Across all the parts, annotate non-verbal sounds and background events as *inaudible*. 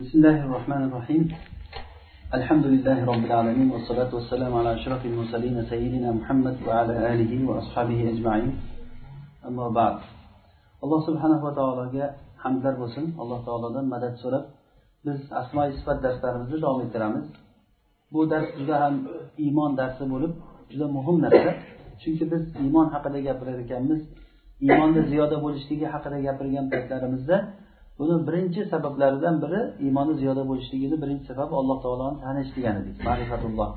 بسم الله الرحمن الرحيم الحمد لله رب العالمين والصلاة والسلام على أشرف المرسلين سيدنا محمد وعلى آله وأصحابه أجمعين أما بعد alloh subhanava taologa hamdlar bo'lsin alloh taolodan madad so'rab biz asmoi sifat darslarimizni davom ettiramiz bu dars juda ham iymon darsi bo'lib juda muhim narsa chunki biz iymon haqida gapirar ekanmiz iymonda ziyoda bo'lishligi haqida gapirgan paytlarimizda buni birinchi sabablaridan biri iymoni ziyoda bo'lishligini birinchi sababi alloh taoloni tanish degan edik ma'rifatulloh.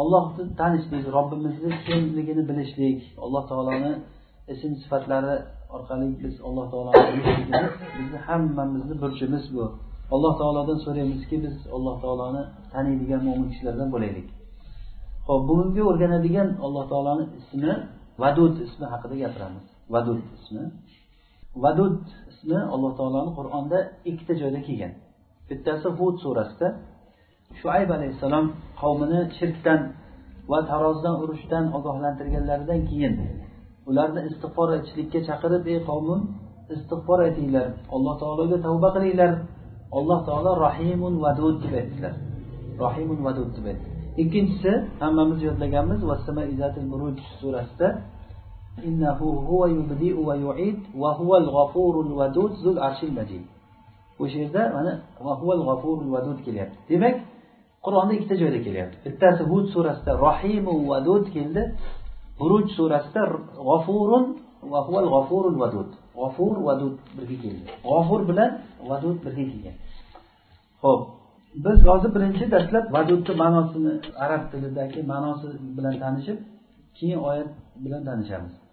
Ollohni tanishlik robbimizni kimligini bilishlik alloh taoloni ism sifatlari orqali biz alloh taoloni bilishligimiz bizni hammamizni burchimiz bu. Alloh taolodan so'raymizki biz alloh taoloni taniydigan mo'min kishilardan bo'laylik. Ho'p bugungi o'rganadigan alloh taoloni ismi vadud ismi haqida gapiramiz. Vadud ismi. Vadud ismi alloh taoloni qur'onda ikkita joyda kelgan. Bittasi hud surasida shuayb alayhissalom qavmini shirkdan va tarozidan urishdan ogohlantirganlaridan keyin ularni istig'for aytishlikka chaqirib ey qavmim istig'for aytinglar alloh taologa tavba qilinglar. Alloh taolo rahimun vadud deb aytdilar. Rahimun vadud deb aytdi. Ikkinchisi hammamiz yodlaganmiz surasida o'sha yerda mana va huval vadud kelyapti demak qur'onda ikkita joyda kelyapti bittasi hud surasida rohimu vadud keldi buruj surasida g'ofurun va huval g'ofurul vadud g'ofur vadud birga keldi g'ofur bilan vadud birga kelgan. Ho'p biz hozir birinchi dastlab vadudni ma'nosini arab tilidagi ma'nosi bilan tanishib keyin oyat bilan tanishamiz.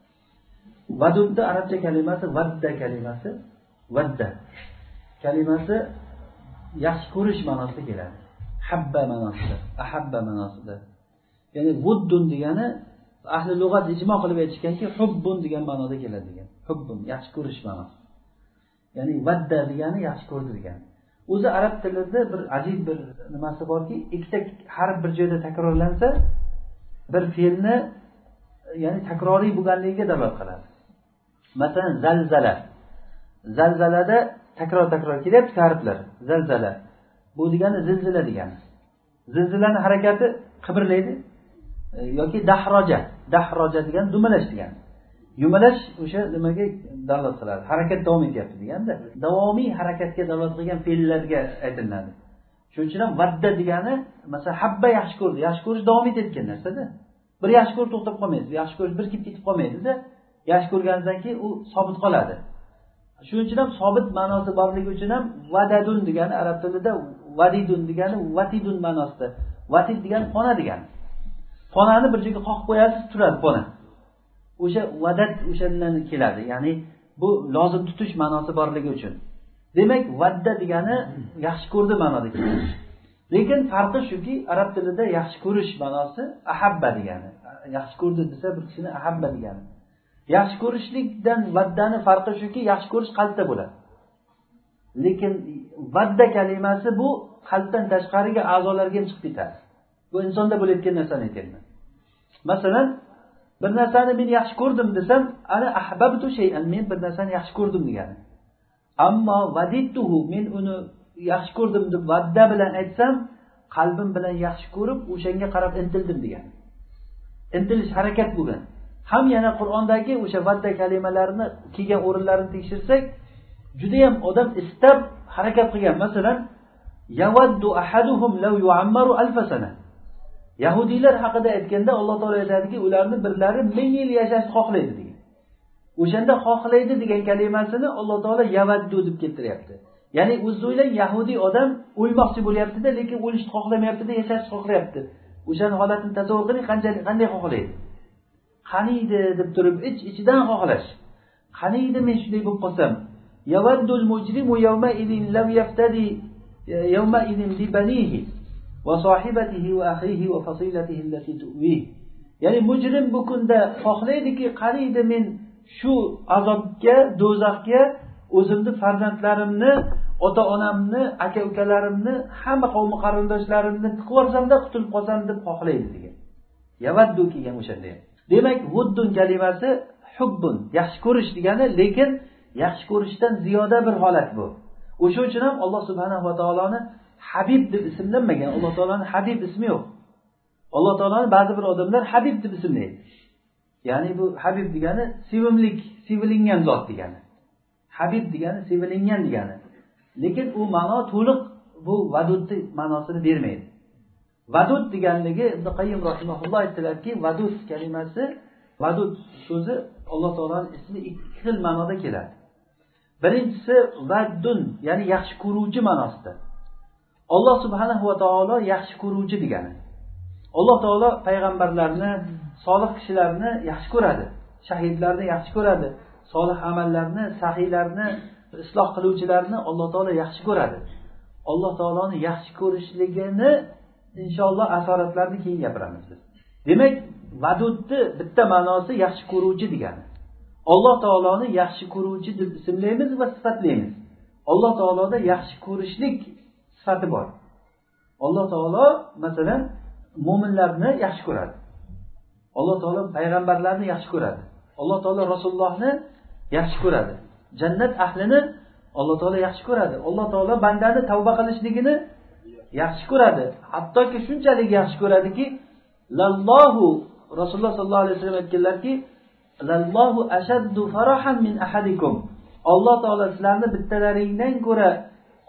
Vadudni arabcha kalimasi vadda kalimasi. Vadda. Kalimasi yaxshi ko'rish ma'nosida keladi. Habba ma'nosida ahabba ma'nosida. Ya'ni vuddun degani ahli lug'at ijmo qilib aytishganki hubbun degan ma'noda keladi degan. Hubbun yaxshi ko'rish ma'nosi. Ya'ni vadda degani yaxshi ko'rdi degani o'zi arab tilida bir ajib bir nimasi borki ikkita harf bir joyda takrorlansa bir fe'lni ya'ni takroriy bo'lganligiga dalolat qiladi. Masalan zalzala. Zalzalada takror takror kelyapti harflar zalzala. Bu degani zilzila degani. Zilzilani harakati qimirlaydi. E, yoki dahroja. Dahroja degani dumalash degani. Yumalash o'sha nimaga dalolat qiladi? Harakat davom etyapti deganda davomiy harakatga dalolat qilgan fe'llarga aytilinadi. Shuning uchun ham vadda degani masalan habba yaxshi ko'rdi yaxshi ko'rish davom etayotgan narsada. Bir yaxshi ko'rib to'xtab qolmaydi. Yaxshi ko'rish bir kelib ketib qolmaydida yaxshi ko'rganingizdan keyin u sobit qoladi. Shuning uchun ham sobit ma'nosi borligi uchun ham vadadun degani arab tilida vadidun degani vatidun ma'nosida. Vatid degani pona degani ponani bir joyga qoqib qo'yasiz turadi pona. O'sha vadat o'shandan keladi ya'ni bu lozim tutish ma'nosi borligi uchun. Demak vadda degani yaxshi ko'rdi ma'noda keladi. Lekin farqi shuki arab tilida yaxshi ko'rish ma'nosi ahabba degani. Yaxshi ko'rdi desa bir kishini ahabba degani. Yaxshi ko'rishlikdan vaddani farqi shuki yaxshi ko'rish qalbda bo'ladi. Lekin vadda kalimasi bu qalbdan tashqariga a'zolarga ham chiqib ketadi. Bu insonda bo'layotgan narsani aytyapman. Masalan bir narsani men yaxshi ko'rdim desam ana ahbabtu shayan men bir narsani yaxshi ko'rdim degani. Ammo vadittuhu men uni yaxshi ko'rdim deb vadda bilan aytsam qalbim bilan yaxshi ko'rib o'shanga qarab intildim degani. Intilish harakat bo'lgan. Ham yana qur'ondagi o'sha vadda kalimalarini kelgan o'rinlarini tekshirsak judayam odam istab harakat qilgan. Masalan yavaddu ahaduhum law yuammaru alfa sana. Yahudiylar haqida aytganda alloh taolo aytadiki ularni birlari ming yil yashashni xohlaydi degan. O'shanda xohlaydi degan kalimasini alloh taolo yavaddu deb keltiryapti. Ya'ni o'zini o'ylang yahudiy odam o'lmoqchi bo'lyaptida lekin o'lishni xohlamayaptida yashashni xohlayapti. O'shani holatini tasavvur qiling qanchalik qanday xohlaydi? Qaniydi deb turib ich ichidan xohlash. Qaniydi men shunday bo'lib qolsam? Yavaddul mujrimu yawma idin lam yaftadi e, yawma idin li banihi va sohibatihi va akhihi va fasilatihi allati tu'wih ya'ni mujrim bu kunda xohlaydiki qaniydi men shu azobga do'zaxga o'zimni farzandlarimni ota onamni aka ukalarimni hamma qavmi qarindoshlarimni tiqib yuborsamda qutulib qolsam deb xohlaydi degan. Yavaddu kelgan o'shanda demak vuddun kalimasi hubbun yaxshi ko'rish degani lekin yaxshi ko'rishdan ziyoda bir holat bu. O'sha uchun ham alloh subhanava taoloni habib deb ismlanmagan. Alloh taoloni habib ismi yo'q. Alloh taoloni ba'zi bir odamlar habib deb ismlaydi. Ya'ni bu habib degani sevimlik sevilingan zot degani. Habib degani sevilingan degani. Lekin u ma'no to'liq bu vadudni ma'nosini bermaydi. Vadud deganligi ibn qayim rahimaulloh aytdilarki vadud kalimasi vadud so'zi alloh taoloni ismi ikki xil ma'noda keladi. Birinchisi vaddun ya'ni yaxshi ko'ruvchi ma'nosida. Alloh subhanahu va taolo yaxshi ko'ruvchi degani. Alloh taolo payg'ambarlarni solih kishilarni yaxshi ko'radi shahidlarni yaxshi ko'radi solih amallarni sahiylarni isloh qiluvchilarni alloh taolo yaxshi ko'radi. Alloh taoloni yaxshi ko'rishligini inshaalloh asoratlarni keyin gapiramiz biz. Demak vadudni bitta ma'nosi yaxshi ko'ruvchi degani. Alloh taoloni yaxshi ko'ruvchi deb ismlaymiz va sifatlaymiz. Alloh taoloda yaxshi ko'rishlik sifati bor. Alloh taolo masalan mo'minlarni yaxshi ko'radi. Alloh taolo payg'ambarlarni yaxshi ko'radi. Alloh taolo rasulullohni yaxshi ko'radi. Jannat ahlini alloh taolo yaxshi ko'radi. Alloh taolo bandani tavba qilishligini yaxshi ko'radi. Hattoki shunchalik yaxshi ko'radiki lallohu rasululloh sollallohu alayhi vasallam aytganlarki lallohu ashaddu farahan min ahadikum. Alloh taolo sizlarni bittalaringdan ko'ra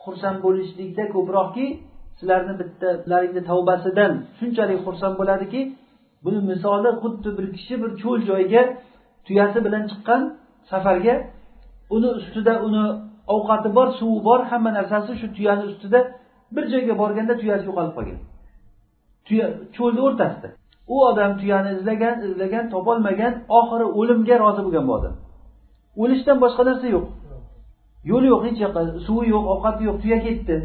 xursand bo'lishlikda ko'proqki sizlarni bittalaringni tavbasidan shunchalik xursand bo'ladiki buni misoli xuddi bir kishi bir cho'l joyga tuyasi bilan chiqqan safarga uni ustida uni ovqati bor suvi bor hamma narsasi shu tuyani ustida bir joyga borganda tuyasi yo'qolib qolgan. Tuya cho'lni o'rtasida. U odam tuyani izlagan izlagan topolmagan oxiri o'limga rozi bo'lgan bu odam o'lishdan boshqa narsa yo'q. Yo'li yo'q hech yoqqa suvi yo'q ovqati yo'q tuya ketdi.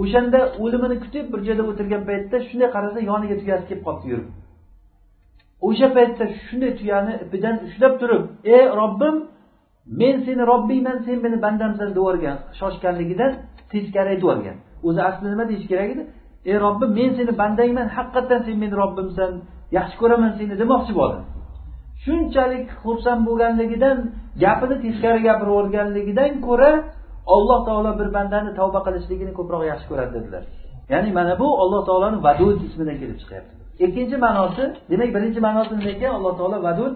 O'shanda o'limini kutib bir joyda o'tirgan paytda shunday qarasa yoniga tuyasi kelib qolibdi yurib. O'sha paytda shunday tuyani ipidan ushlab turib ey robbim men seni robbingman sen meni bandamsan deb yuborgan shoshganligidan teskari aytib yuborgan o'zi aslida nima deyish kerak edi? Ey robbim men seni bandangman haqiqatdan sen meni robbimsan yaxshi ko'raman seni demoqchi bo'ldi. Shunchalik xursand bo'lganligidan gapini teskari gapirib yuborganligidan ko'ra alloh taolo bir bandani tavba qilishligini ko'proq yaxshi ko'radi dedilar. Ya'ni mana bu alloh taoloni vadud ismidan kelib chiqyapti. Ikkinchi ma'nosi demak birinchi ma'nosi nima ekan? Alloh taolo vadud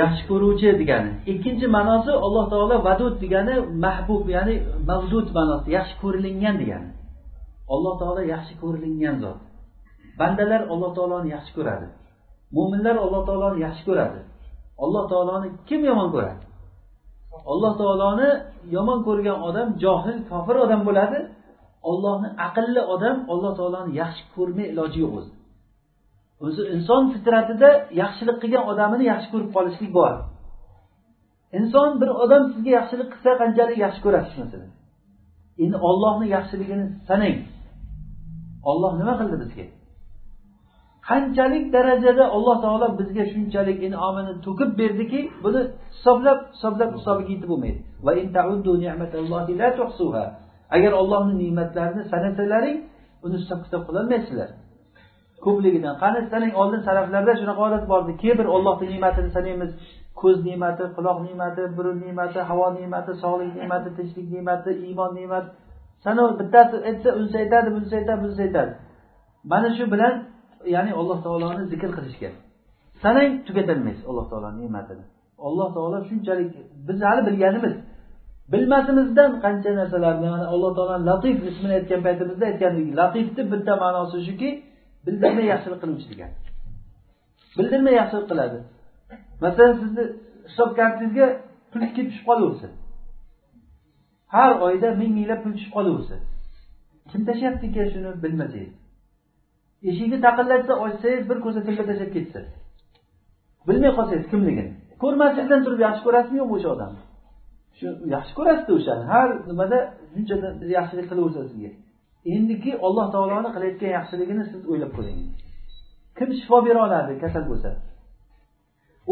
yaxshi ko'ruvchi degani. Ikkinchi ma'nosi alloh taolo vadud degani mahbub ya'ni mavdud ma'nosi yaxshi ko'rilingan degani. Alloh taolo yaxshi ko'rilingan zot. Bandalar alloh taoloni yaxshi ko'radi. Mo'minlar alloh taoloni yaxshi ko'radi. Alloh taoloni kim yomon ko'radi? Alloh taoloni yomon ko'rgan odam johil kofir odam bo'ladi. Ollohni aqlli odam alloh taoloni yaxshi ko'rmay iloji yo'q o'zi. O'zi inson fitratida yaxshilik qilgan odamini yaxshi ko'rib qolishlik bor. Inson bir odam sizga yaxshilik qilsa qanchalik yaxshi ko'rasiz masalan? Endi ollohni yaxshiligini sanang. Olloh nima qildi bizga? Qanchalik darajada alloh taolo bizga shunchalik in'omini to'kib berdiki buni hisoblab hisoblab hisobiga yetib bo'lmaydi. Agar ollohni ne'matlarini sanasalaring uni hisob kitob qilolmaysizlar. Ko'pligidan qani sanang oldin saraflarda shunaqa odat bor edi keyin bir ollohni ne'matini sanaymiz. Ko'z ne'mati quloq ne'mati burun ne'mati havo ne'mati sog'lik ne'mati tinchlik ne'mati iymon ne'mati sana bittasi aytsa unisi aytadi bunisi aytadi bunisi aytadi. Mana shu bilan ya'ni alloh taoloni zikr qilishgan sanang tugatolmaysiz alloh taoloni ne'matini. Alloh taolo shunchalik biz hali bilganimiz bilmasimizdan qancha narsalarni mana alloh taoloni latif ismini aytgan paytimizda aytgandik latifni bitta ma'nosi shuki bildirmay yaxshilik qiluvchi degan. Bildirmay yaxshilik qiladi. Masalan sizni hisob kartangizga pul ketib tushib qolaversin har oyda ming minglab pul tushib qolaversa kim tashlayapti ekan shuni bilmasangiz eshikni taqillatsa ochsangiz bir ko'sa tilla tashlab ketsa bilmay qolsangiz kimligini. Ko'rmaslikdan turib yaxshi ko'rasizmi yo'qmi o'sha odamni shu yaxshi ko'rasizda o'shani. Har nimada shuncha yaxshilik qilaversa sizga. Endiki alloh taoloni qilayotgan yaxshiligini siz o'ylab ko'ring. Kim shifo bera oladi kasal bo'lsa?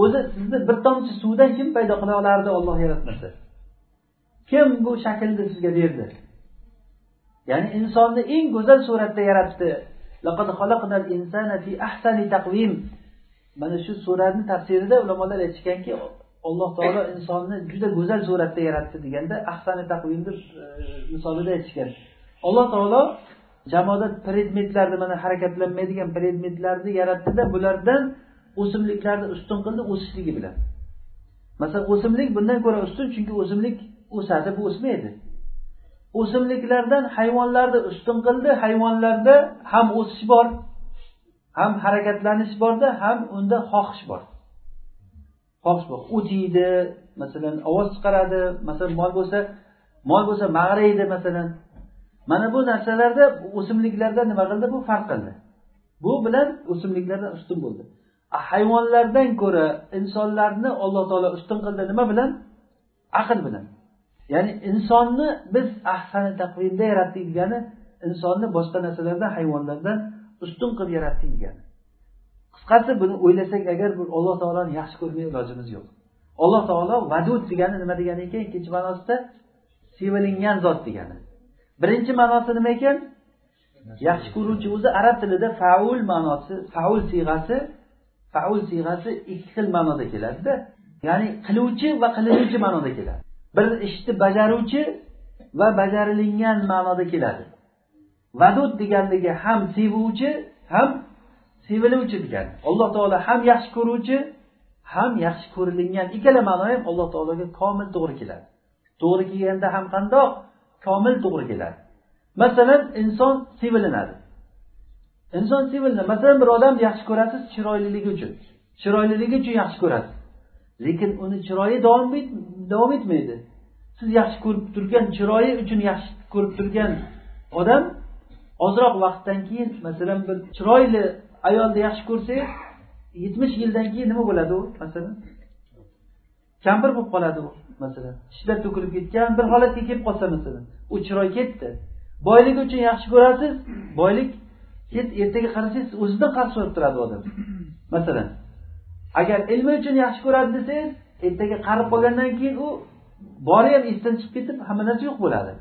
O'zi sizni bir tomchi suvdan kim paydo qila olardi olloh yaratmasa? Kim bu shaklni sizga berdi? Ya'ni insonni eng go'zal suratda yaratdi. Mana shu suratni tafsirida ulamolar aytishganki alloh taolo insonni juda go'zal suratda yaratdi deganda ahsani taqvimni e, misolida aytishgan. Alloh taolo jamoada predmetlarni mana harakatlanmaydigan predmetlarni yaratdida bulardan o'simliklarni ustun qildi o'sishligi bilan. Masalan o'simlik bundan ko'ra ustun chunki o'simlik o'sadi bu o'smaydi. O'simliklardan hayvonlarni ustun qildi hayvonlarda ham o'sish bor ham harakatlanish borda ham unda xohish bor. Xohish bor. O't yeydi masalan ovoz chiqaradi masalan mol bo'lsa mol bo'lsa mag'raydi masalan. Mana bu narsalarda o'simliklarda nima qildi? Bu farq qildi. Bu bilan o'simliklardan ustun bo'ldi. Hayvonlardan ko'ra insonlarni alloh taolo ustun qildi nima bilan? Aql bilan. Ya'ni insonni biz ahsani taqvimda yaratdik degani insonni boshqa narsalardan hayvonlardan ustun qilib yaratdik degani qisqasi buni o'ylasak agar bu alloh taoloni yaxshi ko'rmay ilojimiz yo'q. Alloh taolo vadud degani nima degani ekan? Ikkinchi ma'nosida sevilingan zot degani. Birinchi ma'nosi nima ekan? Yaxshi ko'ruvchi o'zi arab tilida faul ma'nosi faul siyg'asi faul siyg'asi ikki xil ma'noda keladida. Ya'ni qiluvchi va qilinuvchi ma'noda keladi. Bir ishni bajaruvchi va bajarilingan ma'noda keladi. Vadud deganligi ham sevuvchi ham seviluvchi degani. Alloh taolo ham yaxshi ko'ruvchi ham yaxshi ko'rilingan ikkala ma'no ham alloh taologa komil to'g'ri keladi. To'g'ri kelganda ham qandoq? Komil to'g'ri keladi. Masalan inson sevilinadi. Inson sevilinadi masalan bir odamni yaxshi ko'rasiz chiroyliligi uchun. Chiroyliligi uchun yaxshi ko'rasiz. Lekin uni chiroyi davom etmaydi. Siz yaxshi ko'rib turgan chiroyi uchun yaxshi ko'rib turgan odam ozroq vaqtdan keyin masalan bir chiroyli ayolni yaxshi ko'rsangiz yetmish yildan keyin nima bo'ladi u masalan? Kampir bo'lib qoladi u masalan. Tishlar to'kilib ketgan bir holatga kelib qolsa masalan. U chiroy ketdi. Boyligi uchun yaxshi ko'rasiz boylik ertaga qarasangiz o'zidan qarz so'rab turadi odam. Masalan agar ilmi uchun yaxshi ko'radi desangiz ertaga qarib qolgandan keyin u bori ham esdan chiqib ketib hamma narsa yo'q bo'ladi.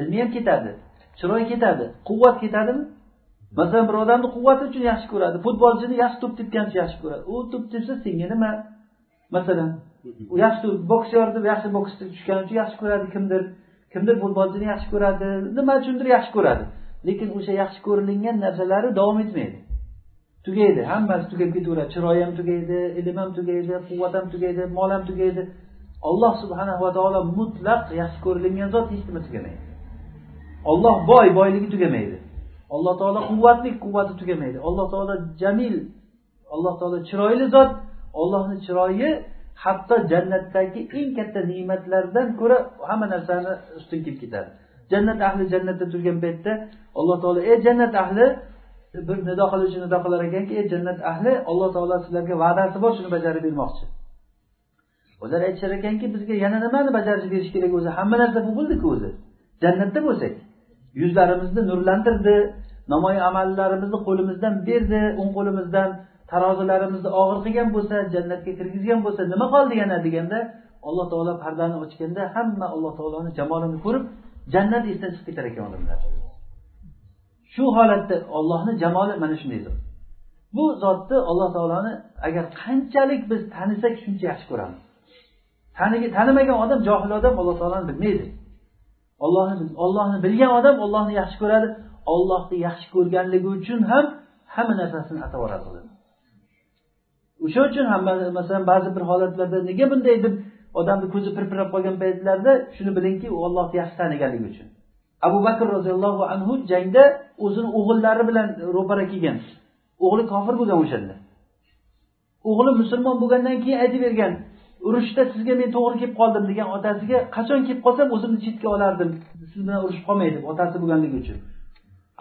Ilmi ham ketadi chiroy ketadi quvvat ketadimi? Masalan bir odamni quvvati uchun yaxshi ko'radi futbolchini yaxshi to'p tepganchi uchun yaxshi ko'radi. U to'p tepsa senga nima? Masalan u yaxshi boksyor deb yaxshi boksga tushgani uchun yaxshi ko'radi kimdir kimdir futbolchini yaxshi ko'radi nima uchundir yaxshi ko'radi. Lekin o'sha yaxshi ko'rilingan narsalari davom etmaydi. Tugaydi. Hammasi tugab ketaveradi. Chiroyi ham tugaydi ilm ham tugaydi quvvat ham tugaydi mol ham tugaydi. Alloh subhanahu va taolo mutlaq yaxshi ko'rilingan zot hech nima tugamaydi. Olloh boy boyligi tugamaydi. Alloh taolo quvvatli quvvati tugamaydi. Alloh taolo jamil alloh taolo chiroyli zot. Ollohni chiroyi hatto jannatdagi eng katta ne'matlardan ko'ra hamma narsani ustun kelib ketadi. Jannat ahli jannatda turgan paytda alloh taolo ey jannat ahli bir nido qiluvchi nido qilar ekanki ey jannat ahli alloh taolo sizlarga va'dasi bor shuni bajarib bermoqchi. Ular aytishar ekanki bizga yana nimani bajarib berish kerak? O'zi hamma narsa bu bo'ldiku o'zi. Jannatda bo'lsak yuzlarimizni nurlantirdi namoyi amallarimizni qo'limizdan berdi o'ng qo'limizdan tarozilarimizni og'ir qilgan bo'lsa jannatga kirgizgan bo'lsa nima qoldi yana deganda alloh taolo pardani ochganda hamma alloh taoloni jamolini ko'rib jannat esdan chiqib ketar ekan odamlar shu holatda ollohni jamoli mana shunday zot bu zotni alloh taoloni agar qanchalik biz tanisak shuncha yaxshi ko'ramiz. Tanimagan odam johil odam alloh taoloni bilmaydi. Ollohni ollohni bilgan odam ollohni yaxshi ko'radi. Ollohni yaxshi ko'rganligi uchun ham hamma narsasini atab qiladi o'sha uchun ham masalan ba'zi bir holatlarda nega bunday deb odamni ko'zi pirpirab qolgan paytlarda shuni bilingki u ollohni yaxshi taniganligi uchun. Abu bakr roziyallohu anhu jangda o'zini o'g'illari bilan ro'para kelgan o'g'li kofir bo'lgan o'shanda. O'g'li musulmon bo'lgandan keyin aytib bergan urushda sizga men to'g'ri kelib qoldim degan otasiga qachon kelib qolsam o'zimni chetga olardim siz bilan urushib qolmay deb otasi bo'lganligi uchun.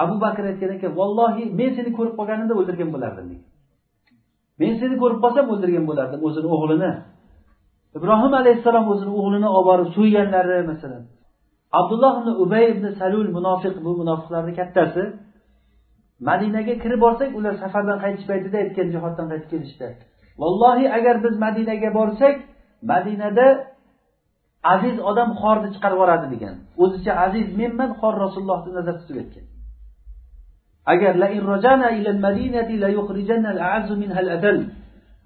Abu bakr aytgan ekan vallohi men seni ko'rib qolganimda o'ldirgan bo'lardim men seni ko'rib qolsam o'ldirgan bo'lardim o'zini o'g'lini. Ibrohim alayhissalom o'zini o'g'lini olib borib so'yganlari masalan. Abdulloh ibn ubay ibn salul munofiq bu munofiqlarni kattasi madinaga kirib borsak ular safardan qaytish paytida aytgan jihoddan qaytib kelishdi. Vallohi agar biz madinaga borsak madinada aziz odam xorni chiqarib yuboradi degan. O'zicha aziz menman xor rasulullohni nazarda tutib aytgan. Agar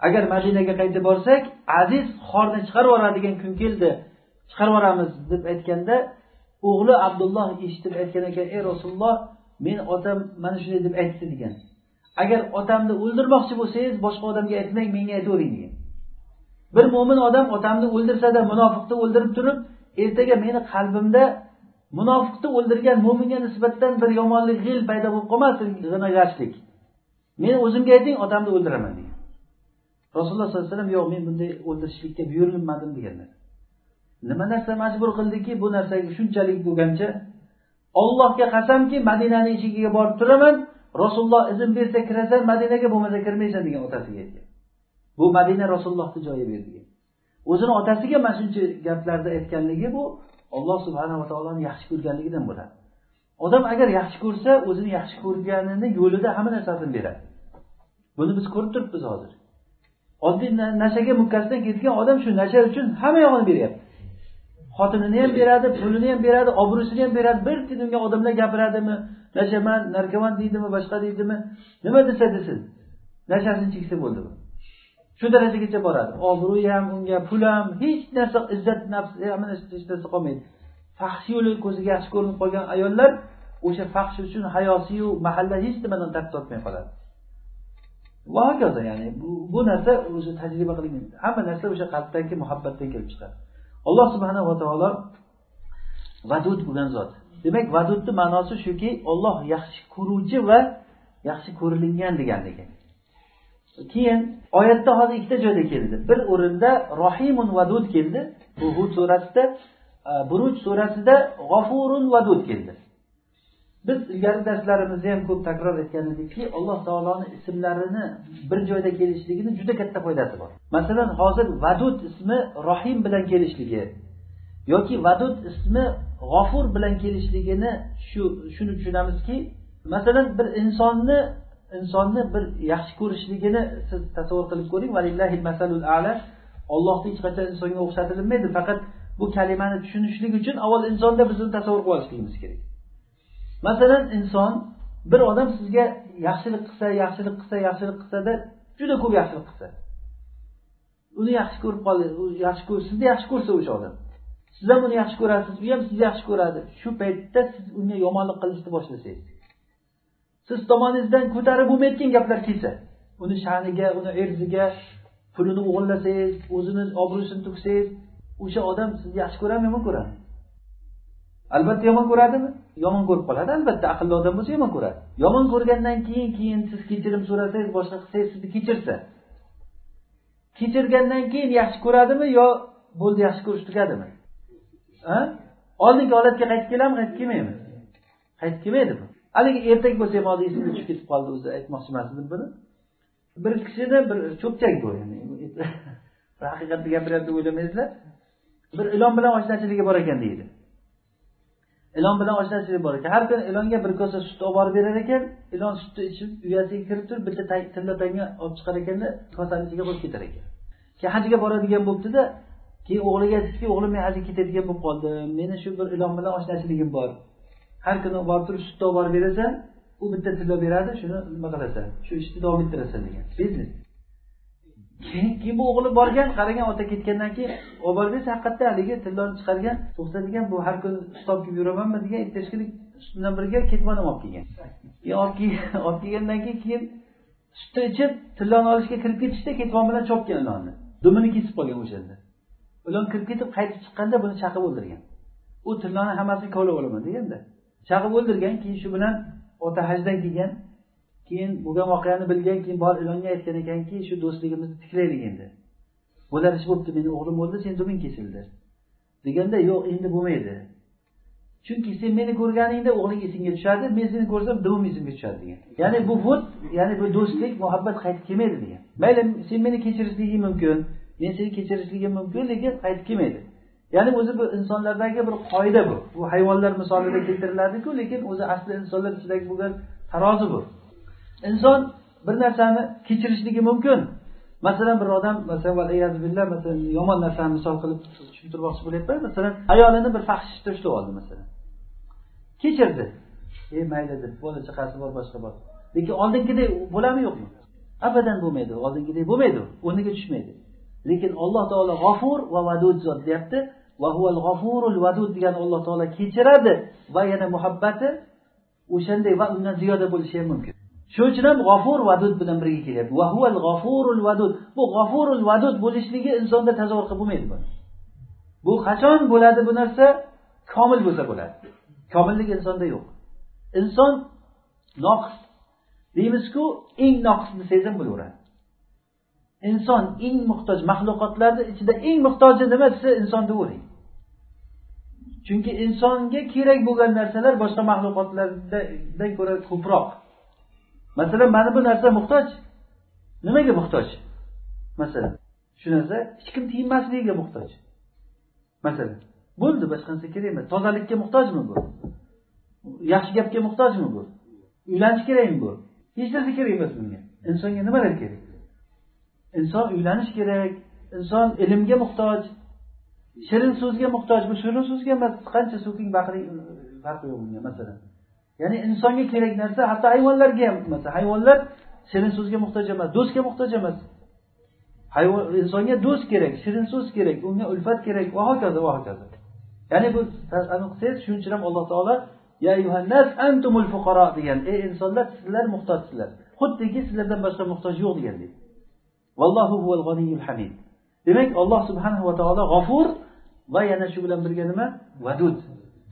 agar madinaga qaytib borsak aziz xorni chiqarib yuboradigan kun keldi. Chiqarib yuboramiz deb aytganda o'g'li abdulloh eshitib aytgan ekan ey rasululloh men otam mana shunday deb aytdi degan. Agar otamni o'ldirmoqchi bo'lsangiz boshqa odamga aytmang menga aytavering degan. Bir mo'min odam otamni o'ldirsada munofiqni o'ldirib turib ertaga meni qalbimda munofiqni o'ldirgan mo'minga nisbatan bir yomonlik g'il paydo bo'lib qolmasin g'ing'ashlik meni o'zimga ayting otamni o'ldiraman degan. Rasululloh sollallohu alayhi vasallam yo'q men bunday o'ldirishlikka buyurilmadim deganlar. Nima narsa majbur qildiki bu narsaga shunchalik bo'lgancha ollohga qasamki madinani eshigiga borib turaman rasululloh izn bersa kirasan madinaga bo'lmasa kirmaysan degan otasiga aytgan. Bu madina rasulullohni joyi bu o'zini otasiga mana shuncha gaplarni aytganligi bu olloh subhanava taoloni yaxshi ko'rganligidan bo'ladi. Odam agar yaxshi ko'rsa o'zini yaxshi ko'rganini yo'lida hamma narsasini beradi. Buni biz ko'rib turibmiz hozir. Oddiy nashaga mukkasidan ketgan odam shu nasha uchun hamma yog'ini beryapti. Xotinini ham beradi pulini ham beradi obro'sini ham beradi. Bir tiyin unga odamlar gapiradimi? Nashaman narkoman deydimi boshqa deydimi? Nima desa desin. Nashasini cheksa bo'ldi. Shu darajagacha boradi. Obro'yi ham unga pul ham hech narsa izzat nafs hech narsa qolmaydi. Fahsh yo'li ko'ziga yaxshi ko'rinib qolgan ayollar o'sha fahsh uchun hayosiyu mahalla hech nimadan dard tortmay qoladi. Va hokazo ya'ni bu, bu narsa o'zi tajriba qilingan hamma narsa o'sha qalbdagi muhabbatdan kelib chiqadi. Alloh subhanava taolo vadud bo'lgan zot. Demak vadudni ma'nosi shuki olloh yaxshi ko'ruvchi va yaxshi ko'rilingan deganligi. Keyin oyatda hozir ikkita joyda keldi. Bir o'rinda rohimun vadud keldi. Bu hud surasida e, buruj surasida g'ofurun vadud keldi. Biz ilgari darslarimizda ham ko'p takror etgan edikki alloh taoloni ismlarini bir joyda kelishligini juda katta foydasi bor. Masalan hozir vadud ismi rohim bilan kelishligi yoki vadud ismi g'ofur bilan kelishligini shu shuni tushunamizki masalan bir insonni insonni bir yaxshi ko'rishligini siz tasavvur qilib ko'ring. Masalul ala. Ollohni hech qachon insonga o'xshatilmaydi faqat bu kalimani tushunishlik uchun avval insonda biz uni tasavvur qilib olishligimiz kerak. Masalan inson bir odam sizga yaxshilik qilsa yaxshilik qilsa yaxshilik qilsada juda ko'p yaxshilik qilsa. Uni yaxshi ko'rib qoldi yaxshi ko'r sizni yaxshi ko'rsa o'sha odam. Siz ham uni yaxshi ko'rasiz u ham sizni yaxshi ko'radi. Shu paytda siz unga yomonlik qilishni boshlasangiz. Siz tomoningizdan ko'tarib bo'lmayotgan gaplar kelsa uni sha'niga uni erziga pulini o'g'irlasangiz o'zini obro'sini to'ksangiz o'sha odam sizni yaxshi ko'radimi yomon ko'radimi albatta yomon ko'radimi? Yomon ko'rib qoladi albatta aqlli odam bo'lsa yomon ko'radi. Yomon ko'rgandan keyin keyin siz kechirim so'rasangiz boshqa qilsangiz sizni kechirsa. Kechirgandan keyin yaxshi ko'radimi yo bo'ldi yaxshi ko'rish tugadimi? Oldingi holatga qaytib keladimi qaytib kelmaymi qaytib kelmaydi bu haligi ertak bo'lsa ham hozir esimga tushib ketib qoldi o'zi aytmoqchi emas edim buni. Bir kishini bir cho'pchak *laughs* bu haqiqatni gapiryapti deb o'ylamaysizlar. Bir ilon bilan oshnachiligiga bor ekan deydi. Ilon bilan oshnachilik bor ekan. Har kuni ilonga bir kosa sut olib borib berar ekan ilon sutni ichib uyasiga kirib turib bitta tilla tanga olib chiqar ekanda kosani ichiga qo'yib ketar ekan. Keyin hajga boradigan bo'libdida keyin o'g'liga aytdiki o'g'lim men hajga ketadigan bo'lib qoldim. Meni shu bir ilon bilan oshnchiligim bor. Har kuni borib turib sutni olib borib berasan u bitta tilla beradi shuni nima qilasan? Shu ishni davom ettirasan degan. Biznes. Keyin bu o'g'li borgan qaragan ota ketgandan keyin olib borib haqiqatda haligi tilloni chiqargan to'xta degan bu har kuni sut kiyib yuramanmi? degan ertasiga sut bilan birga ketmon ham olib kelgan. Keyin olib *laughs* kelgandan keyin keyin sutni ichib tilloni olishga kirib ketishda ketmon bilan chopgan ilonni dumini kesib qolgan o'shanda. Ilon kirib ketib qaytib chiqqanda buni chaqib o'ldirgan. U tilloni hammasini kovlab olaman deganda. Chaqib o'ldirgan keyin shu bilan ota hajdan kelgan. Keyin bo'lgan voqeani bilgan keyin borib ilonga aytgan ekanki shu do'stligimizni tiklaylik endi. Bo'lar ish bo'libdi meni o'g'lim o'ldi sen duming kesildi. Deganda yo'q endi bo'lmaydi. Chunki sen meni ko'rganingda o'g'ling esingga tushadi men seni ko'rsam dumim esimga tushadi degan. Ya'ni bu vud ya'ni bu do'stlik muhabbat qaytib kelmaydi degan. Mayli sen meni kechirishliging mumkin men seni kechirishligim mumkin lekin qaytib kelmaydi. Ya'ni o'zi bu insonlardagi bir qoida bu. Bu hayvonlar misolida keltiriladiku lekin o'zi asli insonlar ichidagi bo'lgan tarozi bu. Inson bir narsani kechirishligi mumkin. Masalan bir odam masalan yomon narsani misol qilib tushuntirmoqchi bo'lyapman masalan ayolini bir faxsh ishda ushlab oldi masalan. Kechirdi. E mayli deb bola chaqasi bor boshqa bor. Lekin oldingidek bo'ladimi yo'qmi? Abadan bo'lmaydi oldingidek bo'lmaydi o'rniga tushmaydi. Lekin alloh taolo g'ofur va vadud zot deyapti. G'ofurul vadud degani alloh taolo kechiradi. Va yana muhabbati o'shanday va undan ziyoda bo'lishi ham mumkin. Shuning uchun ham g'ofur vadud bilan birga kelyapti. G'ofurul vadud bu g'ofurul vadud bo'lishligi insonda tasavvur qilib bo'lmaydi buni. Bu qachon bo'ladi bu narsa? Komil bo'lsa bo'ladi. Komillik insonda yo'q. Inson noqis. Deymizku eng noqisni desangiz bo'laveradi. Inson eng muhtoj maxluqotlarni ichida eng muhtoji nima desa inson deb o'ylang chunki insonga kerak bo'lgan narsalar boshqa maxluqotlardan ko'ra ko'proq. Masalan mana bu narsa muhtoj. Nimaga muhtoj? Masalan shu narsa hech kim tiyinmasligiga muhtoj. Masalan bo'ldi boshqa narsa kerak emas. Tozalikka muhtojmi bu? Yaxshi gapga muhtojmi bu? Uylanish kerakmi bu? Hech narsa kerak emas bunga. Insonga nimalar kerak? Inson uylanish kerak inson ilmga muhtoj shirin so'zga muhtoj. Bu shirin so'zga emas qancha so'king baqiring farqi yo'q bunga masalan. Ya'ni insonga kerak narsa hatto hayvonlarga ham masalan hayvonlar shirin so'zga muhtoj emas do'stga muhtoj emas. Hayvon insonga do'st kerak shirin so'z kerak unga ulfat kerak va hokazo va hokazo. Ya'ni bu qilsangiz shuning uchun ham alloh taolo ya yuhannas antumul fuqaro degan ey insonlar sizlar muhtojsizlar. Xuddiki sizlardan boshqa muhtoj yo'q degandek vallohu huval g'aniyul hamid. Demak alloh subhanahu va taolo g'ofur va yana shu bilan birga nima? Vadud.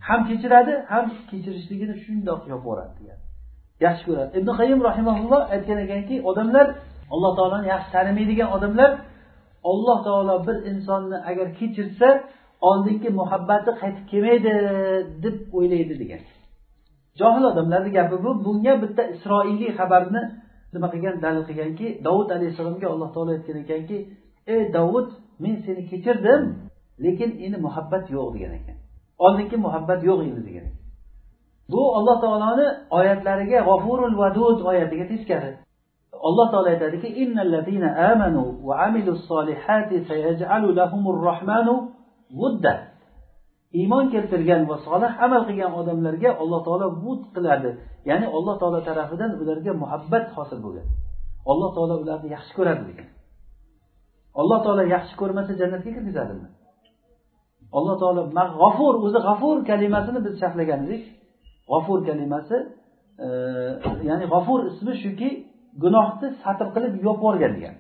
Ham kechiradi ham kechirishligini shundoq yopib yuboradi degan yaxshi ko'radi. Ibn qayim rahimaulloh aytgan ekanki odamlar alloh taoloni yaxshi tanimaydigan odamlar alloh taolo bir insonni agar kechirsa oldingi muhabbati qaytib kelmaydi deb o'ylaydi degan johil odamlarni gapi bu. Bunga bitta isroiliy xabarni nima qilgan dalil qilganki davud alayhissalomga alloh taolo aytgan ekanki ey davud men seni kechirdim lekin endi muhabbat yo'q degan ekan. Oldingi muhabbat yo'q edi degan bu alloh taoloni oyatlariga g'ofurul vadud oyatiga teskari. Alloh taolo aytadiki amanu va amilus solihati sayaj'alu lahumur rohmanu vudda iymon keltirgan va solih amal qilgan odamlarga alloh taolo vud qiladi. Ya'ni alloh taolo tarafidan ularga muhabbat hosil bo'lgan. Alloh taolo ularni yaxshi ko'radi degan alloh taolo yaxshi ko'rmasa jannatga kirgizadimi? Alloh taolo g'afur o'zi g'afur kalimasini biz sharhlagan edik g'afur kalimasi e, ya'ni g'afur ismi shuki gunohni satr qilib yopib yuborgan degan.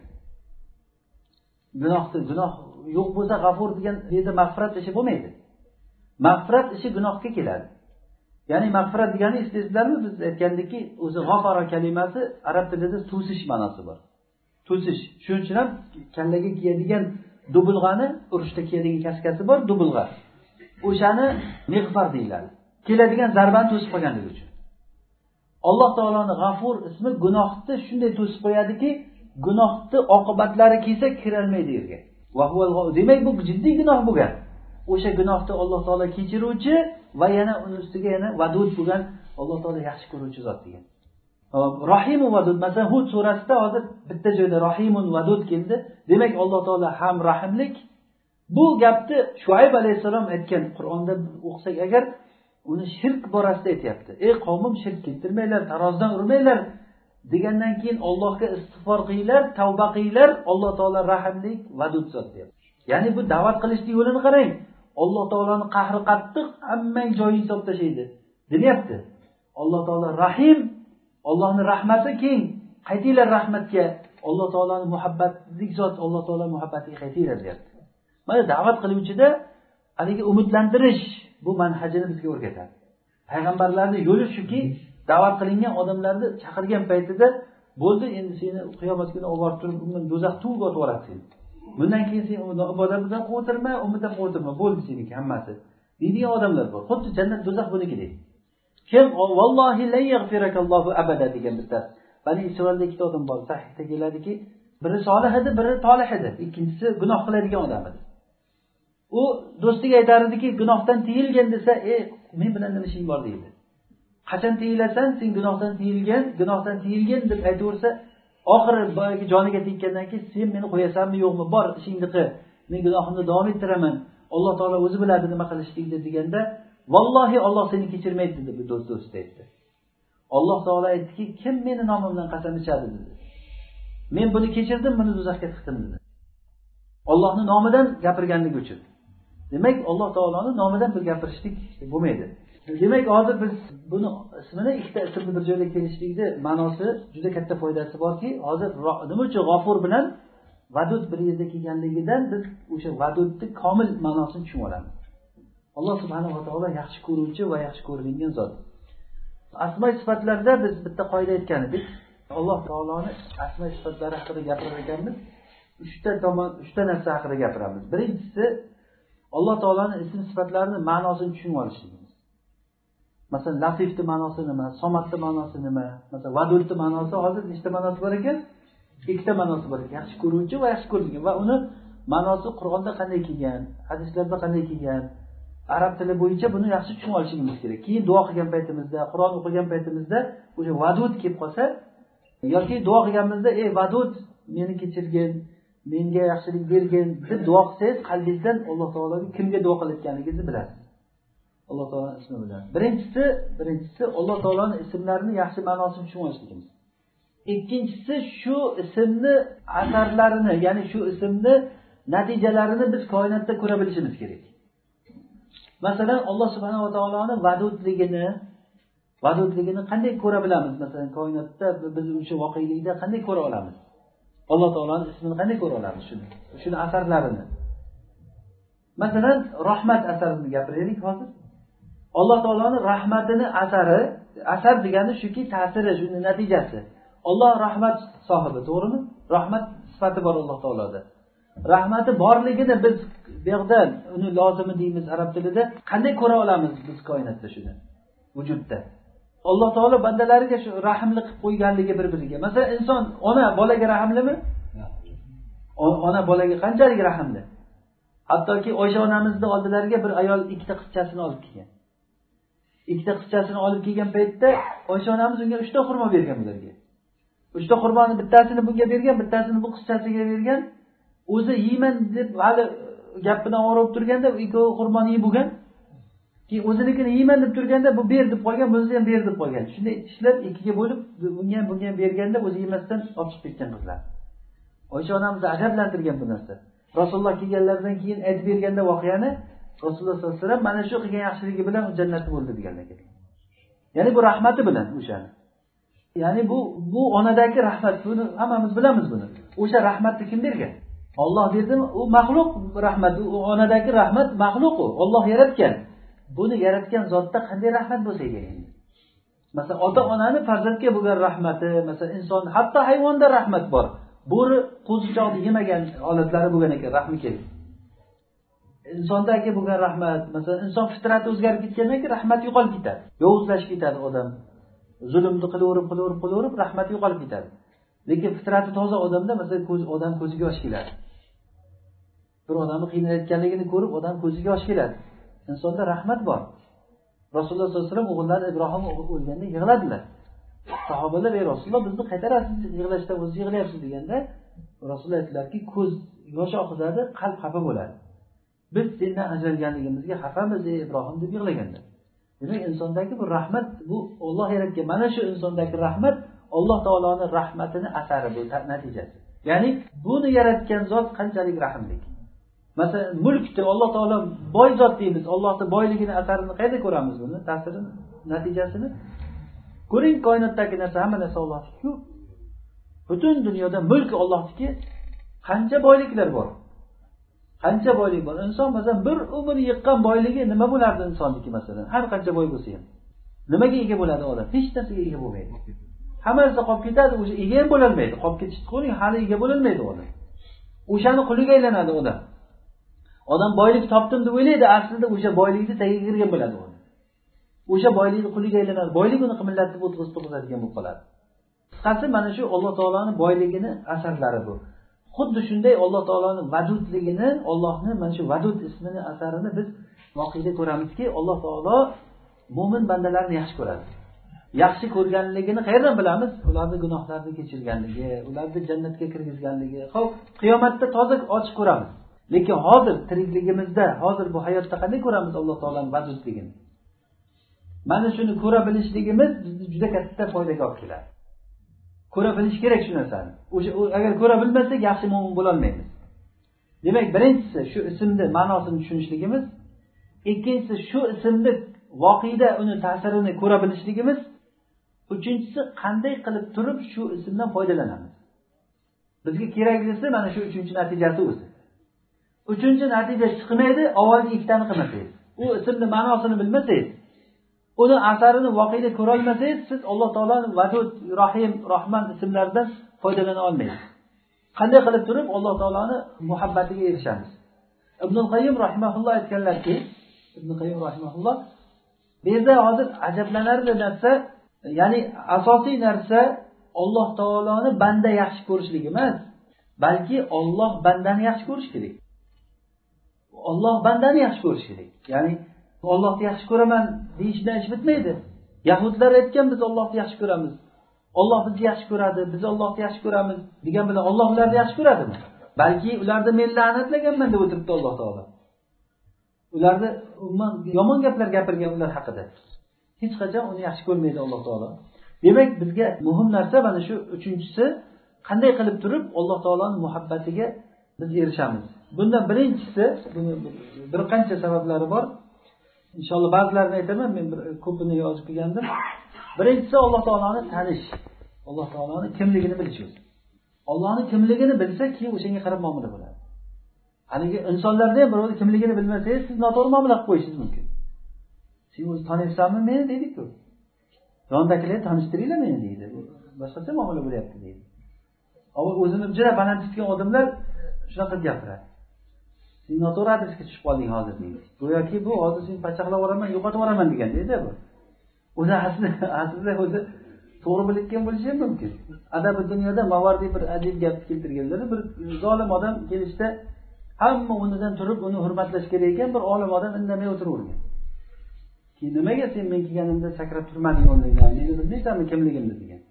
Gunohni gunoh yo'q bo'lsa g'afur degan yerda mag'firat ishi bo'lmaydi. Mag'firat ishi gunohga keladi. Ya'ni mag'firat degani eslaysizlarmi biz aytgandikki o'zi g'afaro kalimasi arab tilida to'sish ma'nosi bor. To'sish shuning uchun ham kallaga kiyadigan dubulg'ani urushda kiyadigan kaskasi bor dubulg'a. O'shani mehfar deyiladi. Keladigan zarbani to'sib qo'yganligi uchun. Alloh taoloni g'afur ismi gunohni shunday to'sib qo'yadiki gunohni oqibatlari kelsa kirolmaydi yerga. Demak bu jiddiy gunoh bo'lgan o'sha gunohni alloh taolo kechiruvchi va yana uni ustiga yana vadud bo'lgan alloh taolo yaxshi ko'ruvchi zot degan. Rohimu vadud masalan hud surasida hozir bitta joyda rohimun vadud keldi. Demak alloh taolo ham rahmlik bu gapni shuayb alayhissalom aytgan qur'onda o'qisak agar uni shirk borasida aytyapti. Ey qavmim shirk keltirmanglar tarozidan urmanglar degandan keyin ollohga istig'for qilinglar tavba qilinglar alloh taolo rahmlik vadud zot deyapti. Ya'ni bu da'vat qilishni yo'lini qarang. Alloh taoloni qahri qattiq hammang joyingni solib tashlaydi. Demayapti. Alloh taolo rahim Allohning rahmati keng. Qaytinglar rahmatga. Alloh taoloni muhabbatlik zot alloh taolo muhabbatiga qaytinglar deyapti. Mana da'vat qiluvchida haligi umidlantirish bu manhajini bizga o'rgatadi. Payg'ambarlarni yo'li shuki da'vat qilingan odamlarni chaqirgan paytida bo'ldi endi seni qiyomat kuni olib borib turib do'zax tuvib otib yuboradi seni bundan keyin sen ibodat bilan umidan o'tirma bo'ldi seniki hammasi. Deydigan odamlar bor xuddi jannat do'zax bunikidek kim? Vallohi abada degan bitta bani isroilda ikkita odam bor. Sahihda keladiki biri solih edi biri tolih edi ikkinchisi gunoh qiladigan odam edi. U do'stiga aytar ediki gunohdan tiyilgin desa e men bilan nima ishing bor? deydi. Qachon tiyilasan? Sen gunohdan tiyilgin gunohdan tiyilgin deb aytaversa oxiri boyagi joniga tekkandan keyin sen meni qo'yasanmi yo'qmi? Bor ishingni qil. Men gunohimni davom ettiraman. Alloh taolo o'zi biladi nima qilishligini deganda vallohi olloh seni kechirmaydi dedi bu do'st aytdi. Alloh taolo aytdiki kim meni nomimdan bilan qasam ichadi dedi. Men buni kechirdim buni do'zaxga tiqdim dedi. Ollohni nomidan gapirganligi uchun. Demak alloh taoloni nomidan bir gapirishlik bo'lmaydi. Demak hozir biz buni ismini ikkita ismni bir joyda kelishlikni ma'nosi juda katta foydasi borki hozir nima uchun g'ofur bilan vadud bir yerda kelganligidan biz o'sha vadudni komil ma'nosini tushunib olamiz. Alloh subhanava taolo yaxshi ko'ruvchi va yaxshi ko'rilingan zot. Asmo sifatlarda biz bitta qoida aytgan edik alloh taoloni asmo sifatlari haqida gapirar ekanmiz uchta tomon uchta narsa haqida gapiramiz. Birinchisi alloh taoloni ism sifatlarini ma'nosini tushunib olishligimiz. Masalan latifni ma'nosi nima somatni ma'nosi nima masalan vadudni ma'nosi hozir nechta ma'nosi bor ekan? Ikkita ma'nosi bor ekan. Yaxshi ko'ruvchi va yaxshi ko'rilgan va uni ma'nosi qur'onda qanday kelgan hadislarda qanday kelgan arab tili bo'yicha buni yaxshi tushunib olishligimiz kerak. Keyin duo qilgan paytimizda qur'on o'qigan paytimizda o'sha vadud kelib qolsa yoki duo qilganimizda ey vadud meni kechirgin menga yaxshilik bergin deb duo qilsangiz qalbingizdan alloh taologa kimga duo qilayotganligingizni bilasiz. Alloh taoloni ismi bilan birinchisi birinchisi alloh taoloni ismlarini yaxshi ma'nosini tushunib olishligimiz. Ikkinchisi shu ismni asarlarini ya'ni shu ismni natijalarini biz koinotda ko'ra bilishimiz kerak. Masalan alloh subhanava taoloni vadudligini vadudligini qanday ko'ra bilamiz? Masalan koinotda biz o'sha voqelikda qanday ko'ra olamiz? Alloh taoloni ismini qanday ko'ra olamiz shuni shuni asarlarini? Masalan rahmat asarini gapiraylik hozir. Alloh taoloni rahmatini asari asar degani shuki ta'siri shuni natijasi. Olloh rahmat sohibi to'g'rimi? Rahmat sifati bor alloh taoloda. Rahmati borligini biz buyoqda uni lozimi deymiz arab tilida. Qanday ko'ra olamiz biz koinotda shuni vujudda. Alloh taolo bandalariga shu rahmli qilib qo'yganligi bir biriga masalan inson ona bolaga rahmlimi? Ona bolaga qanchalik rahmli? Hattoki oysha onamizni oldilariga bir ayol ikkita qizchasini olib kelgan. Ikkita qizchasini olib kelgan paytda oysha onamiz unga uchta xurmo bergan ularga. Uchta xurmoni bittasini bunga bergan bittasini bu qizchasiga bergan. O'zi yeyman deb hali gap bilan bo'lib turganda ikkovi xurmoni yeb bo'lgan keyin o'zinikini yeyman deb turganda bu ber deb qolgan bunisi ham ber deb qolgan. Shunday ishlab ikkiga bo'lib bunga ham bunga ham berganda o'zi yemasdan olib chiqib ketgan qizlar. Oysha onamizni ajablantirgan bu narsa. Rasululloh kelganlaridan keyin aytib berganda voqeani rasululloh sollallohu alayhi vasallam mana shu qilgan yaxshiligi bilan jannati bo'ldi deganlar ya'ni bu rahmati bilan o'shani. Ya'ni bu bu onadagi rahmat buni hammamiz bilamiz buni. O'sha rahmatni kim bergan? Olloh dedim u maxluq rahmat u onadagi rahmat maxluq u olloh yaratgan. Buni yaratgan zotda qanday rahmat bo'lsa kerak? Masalan ota onani farzandga bo'lgan rahmati masalan inson hatto hayvonda rahmat bor. Bo'ri qo'zichoqni yemagan holatlari bo'lgan ekan rahmi kelib insondagi bo'lgan rahmat masalan inson fitrati o'zgarib ketgandan keyin rahmat yo'qolib ketadi. Yovuzlashib ketadi odam. Zulmni qilaverib qilaverib qilaverib rahmati yo'qolib ketadi. Lekin fitrati toza odamda masalan ko'z odam ko'ziga yosh keladi. Bir odamni qiynalayotganligini ko'rib odam ko'ziga yosh keladi. Insonda rahmat bor. Rasululloh sollallohu alayhi vasallam o'g'illari ibrohim o'lganda yig'ladilar. Sahobalar ey rasululloh bizni qaytarasiz yig'lashdan o'zi yig'layapsiz deganda rasululloh aytdilarki ko'z yosh oqizadi qalb xafa bo'ladi. Biz sendan ajralganligimizga xafamiz ey ibrohim deb yig'laganlar demak insondagi bu rahmat bu olloh yaratgan mana shu insondagi rahmat alloh taoloni rahmatini asari bu natijasi. Ya'ni buni yaratgan zot qanchalik rahmli masalan mulkni alloh taolo boy zot deymiz. Ollohni boyligini asarini qayerda ko'ramiz buni? Ta'sirini natijasini. Ko'ring koinotdagi narsa hamma narsa ollohniku butun dunyoda mulk ollohniki qancha boyliklar bor? Qancha boylik bor? Inson masalan bir umr yiqqan boyligi nima bo'lardi insonniki masalan? Har qancha boy bo'lsa ham. Nimaga ega bo'ladi odam hech narsaga ega bo'lmaydi. Hamma narsa qolib ketadi o'sha ega ham bo'lolmaydi. Qolib ketishni qo'ying hali ega bo'lolmaydi odam o'shani quliga aylanadi odam odam boylik topdim deb o'ylaydi aslida o'sha boylikni tagiga kirgan bo'ladi u o'sha boylikni quliga aylanadi. Boylik uni qimillatib o'tqizib turg'izadigan bo'lib qoladi. Qisqasi mana shu alloh taoloni boyligini asarlari bu. Xuddi shunday alloh taoloni vadudligini ollohni mana shu vadud ismini asarini biz voqeda ko'ramizki alloh taolo mo'min bandalarni yaxshi ko'radi. Yaxshi ko'rganligini qayerdan bilamiz? Ularni gunohlarini kechirganligi ularni jannatga kirgizganligi. Ho'p qiyomatda toza ochiq ko'ramiz. Lekin hozir tirikligimizda hozir bu hayotda qanday ko'ramiz alloh taoloni mavjudligini mana shuni ko'ra bilishligimiz bizni juda katta foydaga olib keladi. Ko'ra bilish kerak shu narsani. O'sha agar ko'ra bilmasak yaxshi mo'min bo'lolmaymiz. Demak birinchisi shu ismni ma'nosini tushunishligimiz ikkinchisi shu ismni voqeda uni ta'sirini ko'ra bilishligimiz uchinchisi qanday qilib turib shu ismdan foydalanamiz? Bizga keraklisi mana shu uchinchi natijasi o'zi. Uchinchi natija chiqmaydi avvalgi ikkitani qilmasangiz. U ismni ma'nosini bilmasangiz uni asarini voqeda ko'rolmasangiz siz alloh taoloni vadud rohim rohman ismlaridan foydalana olmaysiz. Qanday qilib turib alloh taoloni muhabbatiga erishamiz? Ibn qayim rahimaulloh aytganlarki ibn qayim rahimaulloh bu yerda hozir ajablanarli narsa ya'ni asosiy narsa olloh taoloni banda yaxshi ko'rishlik emas balki olloh bandani yaxshi ko'rishi kerak. Olloh bandani yaxshi ko'rishi kerak. Ya'ni ollohni yaxshi ko'raman deyish bilan ish bitmaydi. Yahudlar aytgan biz ollohni yaxshi ko'ramiz. Olloh bizni yaxshi ko'radi biz ollohni yaxshi ko'ramiz degan bilan olloh ularni yaxshi ko'radimi? Balki ularni men la'natlaganman deb o'tiribdi alloh taolo. Ularni umuman yomon gaplar gapirgan ular haqida. Hech qachon uni yaxshi ko'rmaydi alloh taolo. Demak bizga muhim narsa mana shu uchinchisi qanday qilib turib alloh taoloni muhabbatiga biz erishamiz. Bundan birinchisi buni bir qancha sabablari bor. Inshaalloh ba'zilarini aytaman men ko'pini yozib kelgandim. Birinchisi alloh taoloni tanish. Alloh taoloni kimligini bilish. O'zi ollohni kimligini bilsa keyin o'shanga qarab muomala bo'ladi. Haligi insonlarda ham birovni kimligini bilmasangiz siz noto'g'ri muomala qilib qo'yishingiz mumkin. Sen o'zi taniyapsanmi meni deydiku yonidagilarni tanishtiringlar meni deydi. Boshqacha muomala bo'lyapti deydi. O'zini juda baland tutgan odamlar shunaqa gapiradi. Sen noto'g'ri adresga tushib qolding hozir deydi go'yoki bu hozir seni pachaqlab yuboraman yo'qotib yuboraman degandayda bu. O'zi asli aslida o'zi to'g'ri bilayotgan bo'lishi ham mumkin. Adabi dunyoda mavardiy bir ajib gap keltirganlar bir zolim odam kelishda hamma o'rnidan turib uni hurmatlash kerak ekan bir olim odam indamay o'tiravergan. Keyin nimaga sen men kelganimda sakrab turmading o'rningdan meni bilmaysanmi kimligimni degan.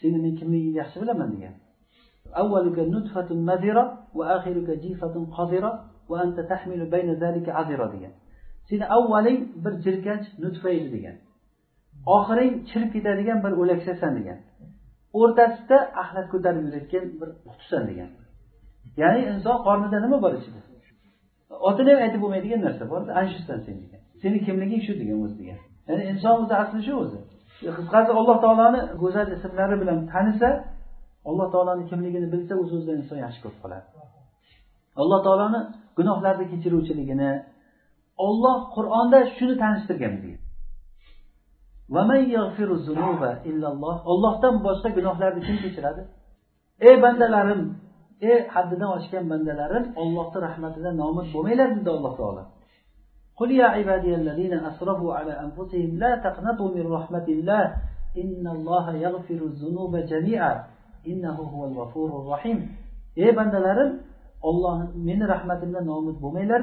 Seni men kimligingni yaxshi bilaman degan. degan seni avvaling bir jirkanch nutfa edi degan oxiring chirib ketadigan bir o'laksasan degan o'rtasida axlat ko'tarib yurayotgan bir qutisan degan ya'ni inson qornida nima bor ichida otini ham aytib bo'lmaydigan narsa borda ana shusan sen degan seni kimliging shu degan o'zi degan ya'ni inson o'zi asli shu o'zi qisqasi alloh taoloni go'zal ismlari bilan tanisa alloh taoloni kimligini bilsa o'z o'zidan inson yaxshi ko'rib qoladi alloh taoloni gunohlarni kechiruvchiligini olloh qur'onda shuni tanishtirgan bizga ollohdan boshqa gunohlarni kim kechiradi ey bandalarim ey haddidan oshgan bandalarim ollohni rahmatidan nomid bo'lmanglar dedi alloh taolo قل يا عبادي الذين أسرفوا على أنفسهم لا تقنطوا من رحمة الله إن الله يغفر الذنوب جميعا إنه هو الغفور الرحيم ey bandalarim olloh meni rahmatimdan noumid bo'lmanglar.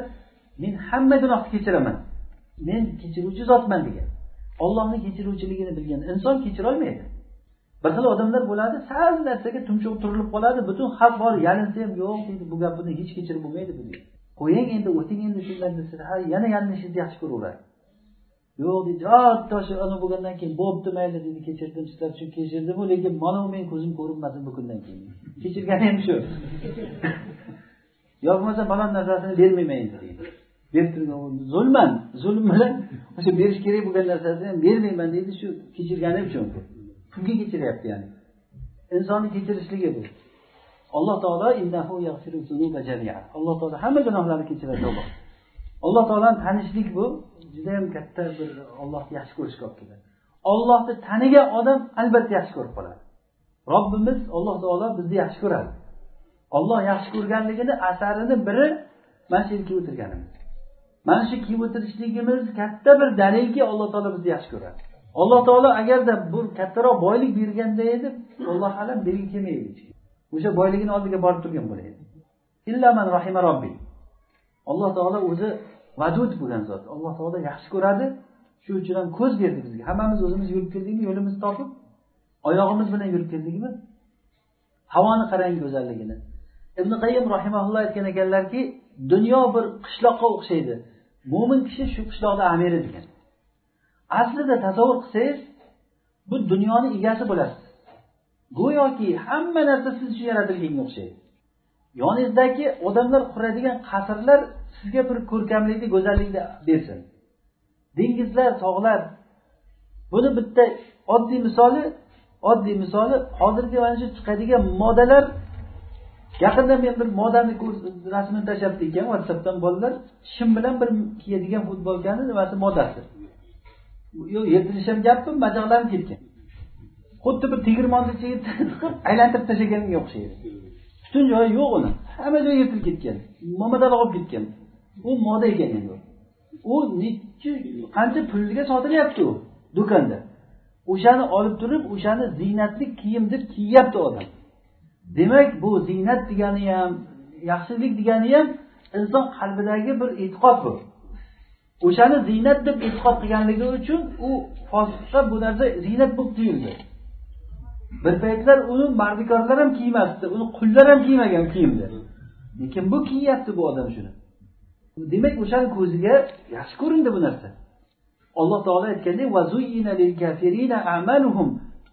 Men hamma gunohni kechiraman. Men kechiruvchi zotman degan. Ollohni kechiruvchiligini bilgan inson kechirolmaydi. Bir xil odamlar bo'ladi sal narsaga tumshug'i turilib qoladi. Butun xalq bor yalinsa ham yo'q deydi bu gap buni hech kechirib bo'lmaydi bu qo'ying endi o'ting endi shundan desa ha yana yalinishingizni yaxshi ko'raveradi. Yo'q deydi toshi ana bo'lgandan keyin bo'pti mayli deydi kechirdim sizlar uchun kechirdimu lekin mana meni ko'zim ko'rinmasin bu kundan keyin. Kechirgani ham shu. Yo bo'lmasa falon narsasini bermayman endi deydi berib turgan zulman zulm bilan o'sha berish kerak bo'lgan narsasini ham bermayman deydi shu kechirgani uchun. Kimga kechiryapti ya'ni. Insonni kechirishligi bu. Alloh taolo alloh taolo hamma gunohlarni kechiradi. Alloh alloh taoloni tanishlik bu judayam katta bir ollohni yaxshi ko'rishga olib keladi. Ollohni tanigan odam albatta yaxshi ko'rib qoladi. Robbimiz alloh taolo bizni yaxshi ko'radi. Olloh yaxshi ko'rganligini asarini biri mana shu yerda kiyib o'tirganimiz. Mana shu kiyib o'tirishligimiz katta bir dalilki alloh taolo bizni yaxshi ko'radi. Alloh taolo agarda bu kattaroq boylik berganda edi alloh alam bergi kelmaydi o'sha boyligini oldiga borib turgan bo'lardi illaman rahima robbi. Alloh taolo o'zi vadud bo'lgan zot. Alloh taolo yaxshi ko'radi. Shu uchun ham ko'z berdi bizga. Hammamiz o'zimiz yurib keldikmi yo'limizni topib oyog'imiz bilan yurib keldikmi? Havoni qarang go'zalligini. Ibn qayim rahimaulloh aytgan ekanlarki dunyo bir qishloqqa o'xshaydi. Mo'min kishi shu qishloqda amiri degan. Aslida tasavvur qilsangiz bu dunyoni egasi bo'lasiz. Go'yoki hamma narsa siz uchun yaratilganga o'xshaydi. Yoningizdagi odamlar quradigan qasrlar sizga bir ko'rkamlikni go'zallikni bersin. Dengizlar tog'lar. Buni bitta oddiy misoli oddiy misoli hozirgi mana shu chiqadigan modalar yaqinda men bir modani rasmini tashlabdi ekan whatsappdan bolalar shim bilan bir kiyadigan futbolkani nimasi modasi? Yo'q yirtilish ham gapmi majaqlanib ketgan xuddi bir tegirmonni ichiga *laughs* aylantirib tashlaganga o'xshaydi. Butun joyi yo'q uni. Hamma joyi yirtilib ketgan. Momadala olib ketgan. U moda ekan endi u. Nechi qancha pulga sotilyapti u do'konda? O'shani olib turib o'shani ziynatli kiyim deb kiyyapti odam. Demak bu ziynat degani ham yaxshilik degani ham inson qalbidagi bir e'tiqod bu. O'shani ziynat deb e'tiqod qilganligi uchun u fosiqqa bu narsa ziynat bo'lib tuyuldi. Bir paytlar uni mardikorlar ham kiymasdi uni qullar ham kiymagan kiyimni lekin bu kiyyapti bu odam shuni. Demak o'shani ko'ziga yaxshi ko'rindi bu narsa. Alloh taolo aytgandek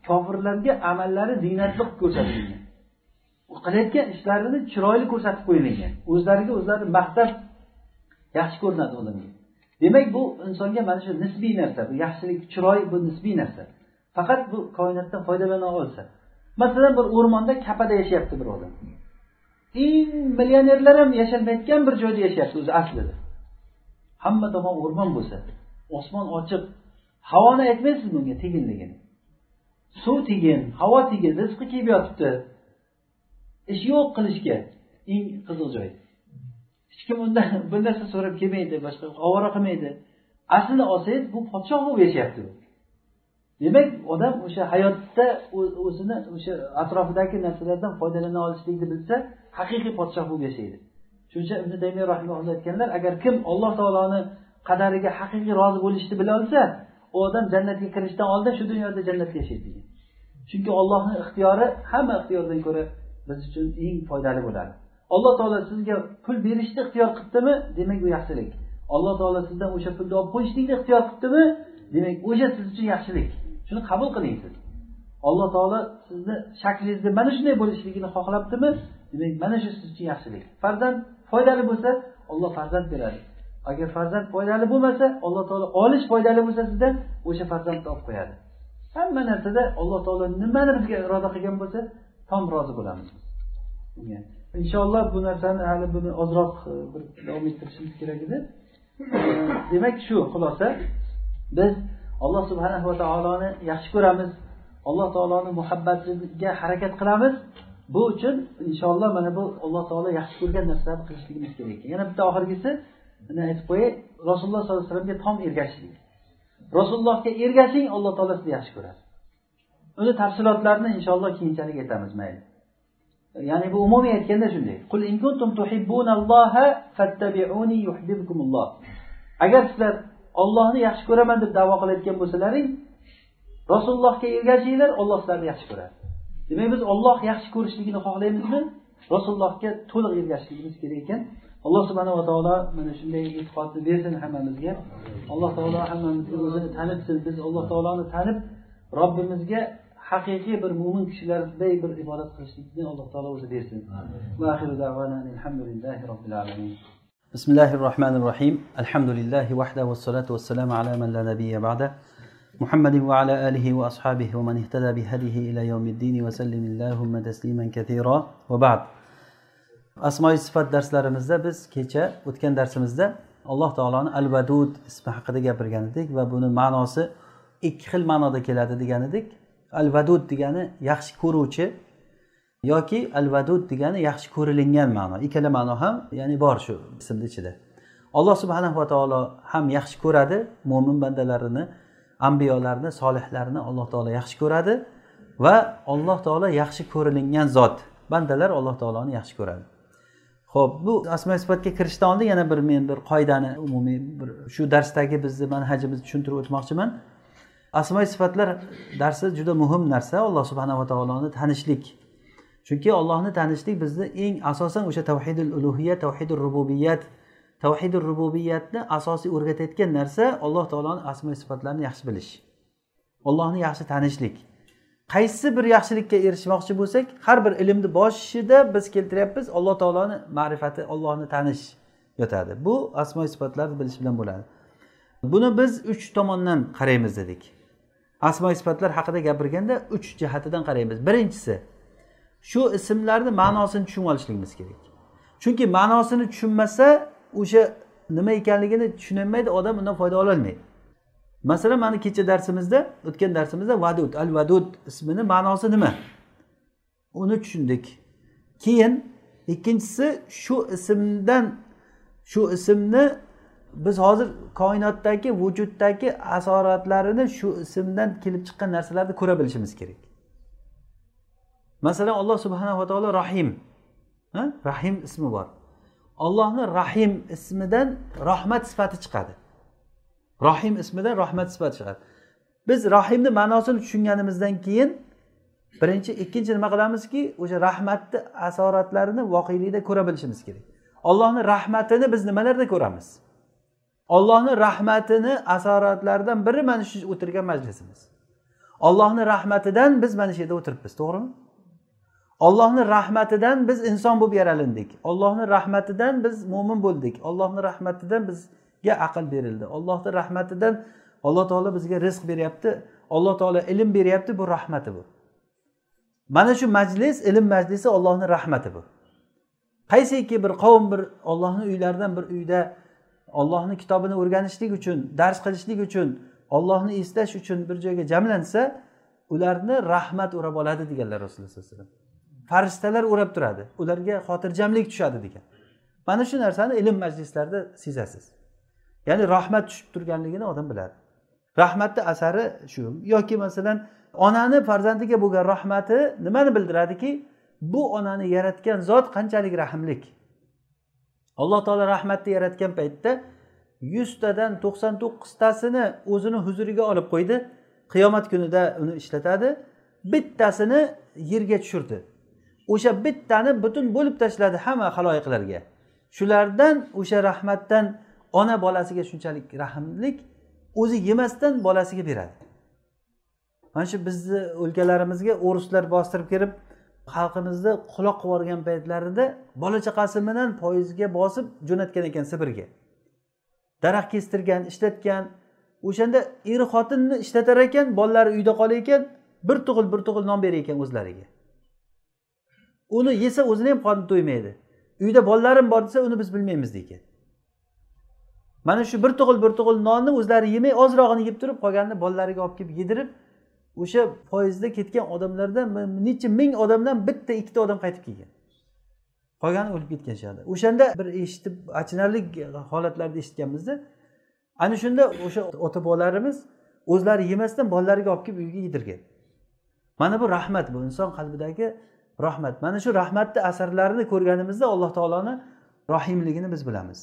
kofirlarga amallari ziynatli qilib ko'rsatilgan qilayotgan ishlarini chiroyli ko'rsatib qo'yilgan. O'zlariga o'zlari maqtab yaxshi ko'rinadi odamga demak bu insonga mana shu nisbiy narsa bu yaxshilik chiroy bu nisbiy narsa. Faqat bu koinotdan foydalana olsa. Masalan bir o'rmonda kapada yashayapti bir odam. Eng millionerlar ham yashamayotgan bir joyda yashayapti o'zi aslida. Hamma tomon o'rmon bo'lsa osmon ochiq. Havoni aytmaysiz bunga teginligini. Suv tegin havo tegin rizqi kelib yotibdi. Ish yo'q qilishga. Eng qiziq joy. Hech kim undan bir narsa so'rab kelmaydi boshqa ovora qilmaydi. Aslini olsangiz bu podshoh bo'lib yashayapti. Demak odam o'sha hayotda o'zini o'sha atrofidagi narsalardan foydalana olishlikni bilsa haqiqiy podshoh bo'lib yashaydi. Shuning uchun ibn taymiya rahimaulloh aytganlar agar kim alloh taoloni qadariga haqiqiy rozi bo'lishni bila olsa u odam jannatga kirishdan oldin shu dunyoda jannatda yashaydi degan. Chunki ollohni ixtiyori hamma ixtiyordan ko'ra biz uchun eng foydali bo'ladi. Alloh taolo sizga pul berishni ixtiyor qilibdimi demak bu yaxshilik. Alloh taolo sizdan o'sha pulni olib qo'yishlikni ixtiyor qilibdimi demak o'sha siz uchun yaxshilik. Shuni qabul qiling siz. Alloh taolo sizni shaklingizni mana shunday bo'lishligini xohlabdimi demak mana shu siz uchun yaxshilik. Farzand foydali bo'lsa olloh farzand beradi. Agar farzand foydali bo'lmasa alloh taolo olish foydali bo'lsa sizdan o'sha farzandni olib qo'yadi. Hamma narsada alloh taolo nimani bizga iroda qilgan bo'lsa tom rozi bo'lamiz. Inshaalloh bu narsani hali buni ozroq e, bir davom ettirishimiz kerak edi. E, demak shu xulosa. Biz alloh subhanahu va taoloni yaxshi ko'ramiz. Alloh taoloni muhabbatiga harakat qilamiz. Bu uchun inshaalloh mana bu alloh taolo yaxshi ko'rgan narsalarni qilishligimiz kerak ekan. Yana bitta oxirgisi mana aytib qo'yay rasululloh sollallohu alayhi vasallamga tom ergashishlik. Rasulullohga ergashing alloh taolo sizni yaxshi ko'radi. Uni tafsilotlarini inshaalloh keyinchalik aytamiz mayli. Ya'ni bu umumiy aytganda shunday. Qul in kuntum fattabi'uni yuhibbukumulloh. Agar sizlar ollohni yaxshi ko'raman deb davo qilayotgan bo'lsalaring rasulullohga ergashinglar olloh sizlarni yaxshi ko'radi. Demak biz olloh yaxshi ko'rishligini xohlaymizmi rasulullohga to'liq ergashishligimiz kerak ekan. Alloh subhanava taolo mana shunday e'tiqodni bersin hammamizga. Alloh taolo hammamizni o'zini tanitsin. Biz alloh taoloni tanib robbimizga haqiqiy bir mo'min kishilarday bir ibodat qilishlikni alloh taolo o'zi bersin alhamdulillahi robbil alamin بسم الله الرحمن الرحيم الحمد لله وحده والصلاة والسلام على من لا نبي بعده محمد وعلى آله وأصحابه ومن اهتدى بهديه إلى يوم الدين وسلم اللهم تسليما كثيرا وبعد asmoiy sifat darslarimizda biz kecha o'tgan darsimizda alloh taoloni al vadud ismi haqida gapirgan edik va buni ma'nosi ikki xil ma'noda keladi degan edik Al vadud degani yaxshi ko'ruvchi yoki al vadud degani yaxshi ko'rilingan ma'no. Ikkala ma'no ham ya'ni bor shu ismni ichida. Alloh subhanahu va taolo ham yaxshi ko'radi mo'min bandalarini ambiyolarni solihlarni alloh taolo yaxshi ko'radi va alloh taolo yaxshi ko'rilingan zot. Bandalar alloh taoloni yaxshi ko'radi. Ho'p bu asma sifatga kirishdan oldin yana bir men bir qoidani umumiy bir shu darsdagi bizni manhajimizni tushuntirib o'tmoqchiman. Asmo sifatlar darsi juda muhim narsa. Alloh subhanava taoloni tanishlik. Chunki ollohni tanishlik bizni eng asosan o'sha tavhidul ulug'iyat tavhidul rububiyat tavhidul rububiyatni asosiy o'rgatayotgan narsa alloh taoloni asmo sifatlarini yaxshi bilish. Ollohni yaxshi tanishlik. Qaysi bir yaxshilikka erishmoqchi bo'lsak har bir ilmni boshida biz keltiryapmiz alloh taoloni ma'rifati ollohni tanish yotadi. Bu asmo sifatlarni bilish bilan bo'ladi. Buni biz uch tomondan qaraymiz dedik. Asmo sifatlar haqida gapirganda uch jihatidan qaraymiz. Birinchisi shu ismlarni ma'nosini tushunib olishligimiz kerak. Chunki ma'nosini tushunmasa o'sha nima ekanligini tushunolmaydi odam undan foyda ololmaydi masalan mana kecha darsimizda o'tgan darsimizda vadud al vadud ismini ma'nosi nima? Uni tushundik. Keyin ikkinchisi shu ismdan shu ismni biz hozir koinotdagi vujuddagi asoratlarini shu ismdan kelib chiqqan narsalarni ko'ra bilishimiz kerak. Masalan alloh subhanava taolo rahim rahim ismi bor. Ollohni rahim ismidan rahmat sifati chiqadi. Rohim ismidan rahmat sifati chiqadi. Biz rohimni ma'nosini tushunganimizdan keyin birinchi ikkinchi nima qilamizki o'sha rahmatni asoratlarini voqelikda ko'ra bilishimiz kerak. Ollohni rahmatini biz nimalarda ko'ramiz? Ollohni rahmatini asoratlaridan biri mana shu o'tirgan majlisimiz. Ollohni rahmatidan biz mana shu yerda o'tiribmiz to'g'rimi? Ollohni rahmatidan biz inson bo'lib yaralindik. Ollohni rahmatidan biz mo'min bo'ldik. Ollohni rahmatidan bizga aql berildi. Ollohni rahmatidan alloh taolo bizga rizq beryapti. Alloh taolo ilm beryapti bu rahmati bu. Mana shu majlis ilm majlisi ollohni rahmati bu. Qaysiki bir qavm bir ollohni uylaridan bir uyda ollohni kitobini o'rganishlik uchun dars qilishlik uchun ollohni eslash uchun bir joyga jamlansa ularni rahmat o'rab oladi deganlar rasululloh sallallohu alayhi vasallam. Farishtalar o'rab turadi. Ularga xotirjamlik tushadi degan. Mana shu narsani ilm majlislarida sezasiz. Ya'ni rahmat tushib turganligini odam biladi. Rahmatni asari shu. Yoki masalan onani farzandiga bo'lgan rahmati nimani bildiradiki? Bu onani yaratgan zot qanchalik rahmlik? Alloh taolo rahmatni yaratgan paytda yuztadan to'qson to'qqiztasini o'zini huzuriga olib qo'ydi. Qiyomat kunida uni ishlatadi. Bittasini yerga tushirdi. O'sha bittani butun bo'lib tashladi hamma haloyiqlarga. Shulardan o'sha rahmatdan ona bolasiga shunchalik rahmlik o'zi yemasdan bolasiga beradi. Mana shu bizni o'lkalarimizga o'rislar bostirib kirib xalqimizni quloq qilib yuborgan paytlarida bola chaqasi bilan poyezdga bosib jo'natgan ekan sibirga daraxt kestirgan ishlatgan o'shanda er xotinni ishlatar ekan bolalari uyda qolar ekan bir tug'il bir tug'il non berar ekan o'zlariga. Uni yesa o'zini ham qorni to'ymaydi. Uyda bolalarim bor desa uni biz bilmaymiz deykan mana shu bir tug'il bir tug'il nonni o'zlari yemay ozrog'ini yeb turib qolganini bolalariga olib kelib yedirib o'sha foizda ketgan odamlardan necha ming odamdan bitta ikkita odam qaytib kelgan. Qolgani o'lib ketgan shu o'shanda bir eshitib achinarli holatlarni eshitganmizda ana shunda o'sha ota bobolarimiz o'zlari yemasdan bolalariga olib kelib uyga yedirgan. Mana bu rahmat bu inson qalbidagi rahmat. Mana shu rahmatni asarlarini ko'rganimizda alloh taoloni rohimligini biz bilamiz.